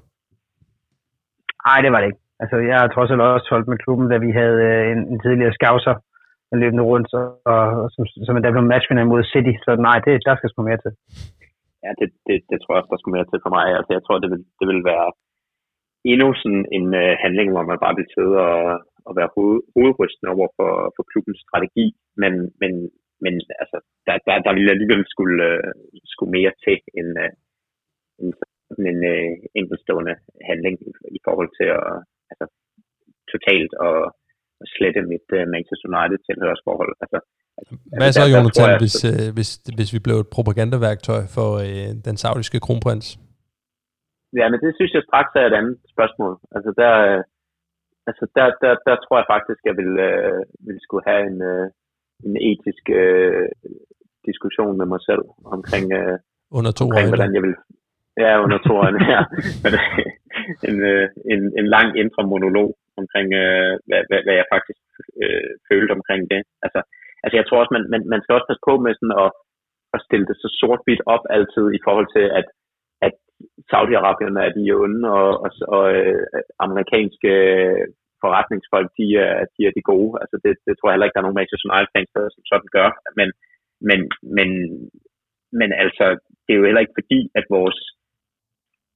Nej, det var det ikke. Altså, jeg har trods alt også holdt med klubben, da vi havde øh, en, en tidligere scouser løbende rundt, og, og som, som der blev matchvinder mod City, så nej, det, der skal sgu mere til. Ja, det, det, det tror jeg også, der skulle mere til for mig. Altså, jeg tror, det vil, det vil være endnu sådan en uh, handling, hvor man bare vil sidde og, og være hoved, hovedrystende over for, for klubbens strategi, men, men, men altså, der, der, der vil alligevel skulle, uh, skulle mere til end, uh, sådan en uh, enkeltstående handling i, i forhold til at altså, totalt og, at slette mit uh, Manchester United tilhørsforhold. Altså, altså, Hvad så, Jonathan, jeg, hvis, uh, hvis, hvis vi blev et propagandaværktøj for uh, den saudiske kronprins? Ja, men det synes jeg straks er et andet spørgsmål. Altså der, altså der, der, der tror jeg faktisk, jeg vil, uh, vil skulle have en, uh, en etisk uh, diskussion med mig selv omkring, uh, under to omkring hvordan jeg vil... Ja, under to øjne, ja. en, øh, en, en lang indre monolog omkring, øh, hvad, hvad, hvad jeg faktisk øh, følte omkring det. Altså, altså jeg tror også, man, man, man skal også passe på med sådan at, at stille det så sort-hvidt op altid i forhold til, at, at Saudi-Arabien er de onde, og, og, og øh, amerikanske forretningsfolk, de er, de er de gode. Altså det, det tror jeg heller ikke, der er nogen Manchester United-fans, der som sådan gør. Men, men, men, men altså, det er jo heller ikke fordi, at vores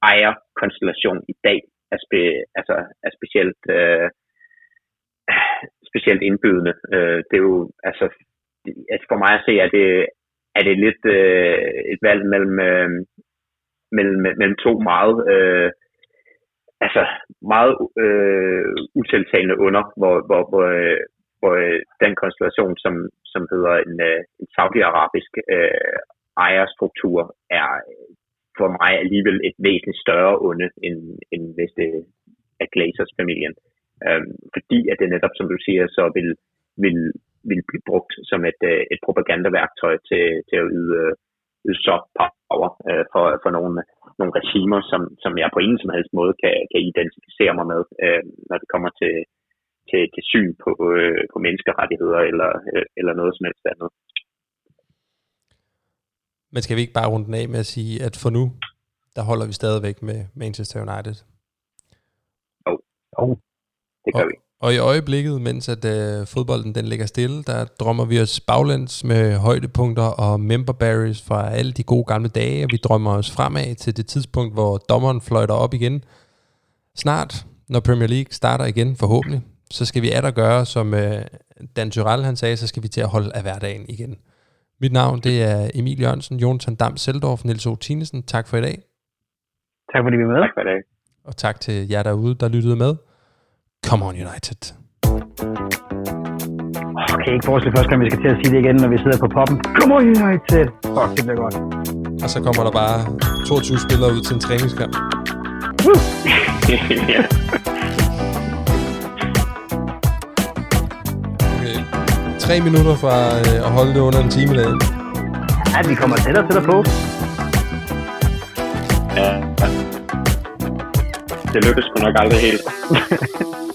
ejerkonstellation i dag er, spe, altså, er specielt, øh, specielt indbydende. Øh, det er jo, altså, altså for mig at se, at det, er det lidt øh, et valg mellem, øh, mellem, mellem to meget, øh, altså meget øh, utiltalende under, hvor, hvor, hvor, øh, hvor øh, den konstellation, som, som hedder en, øh, en saudi-arabisk øh, ejerstruktur, er for mig alligevel et væsentligt større onde, end, end hvis det er Glazers-familien. Øhm, fordi at det netop, som du siger, så vil, vil, vil blive brugt som et, øh, et propagandaværktøj til, til at yde, øh, yde soft power øh, for, for nogle, nogle regimer, som, som jeg på ingen som helst måde kan, kan identificere mig med, øh, når det kommer til, til, til syn på, øh, på menneskerettigheder eller, øh, eller noget som helst andet. Men skal vi ikke bare runde den af med at sige, at for nu, der holder vi stadigvæk med Manchester United? Jo, oh. det gør og, vi. Og i øjeblikket, mens at uh, fodbolden den ligger stille, der drømmer vi os baglæns med højdepunkter og member berries fra alle de gode gamle dage, og vi drømmer os fremad til det tidspunkt, hvor dommeren fløjter op igen. Snart, når Premier League starter igen, forhåbentlig, så skal vi at gøre, som uh, Dan Tyrell han sagde, så skal vi til at holde af hverdagen igen. Mit navn det er Emil Jørgensen, Jonathan Dam Seldorf, Niels O. Tinesen. Tak for i dag. Tak fordi vi er med. Tak for i dag. Og tak til jer derude, der lyttede med. Come on United. Okay, ikke forestille første gang, vi skal til at sige det igen, når vi sidder på poppen. Come on United. Fuck, det bliver godt. Og så kommer der bare 22 spillere ud til en træningskamp. tre minutter fra øh, at holde det under en time derinde. Ja, vi kommer tættere og tættere på. Ja. Det lykkes sgu nok aldrig helt.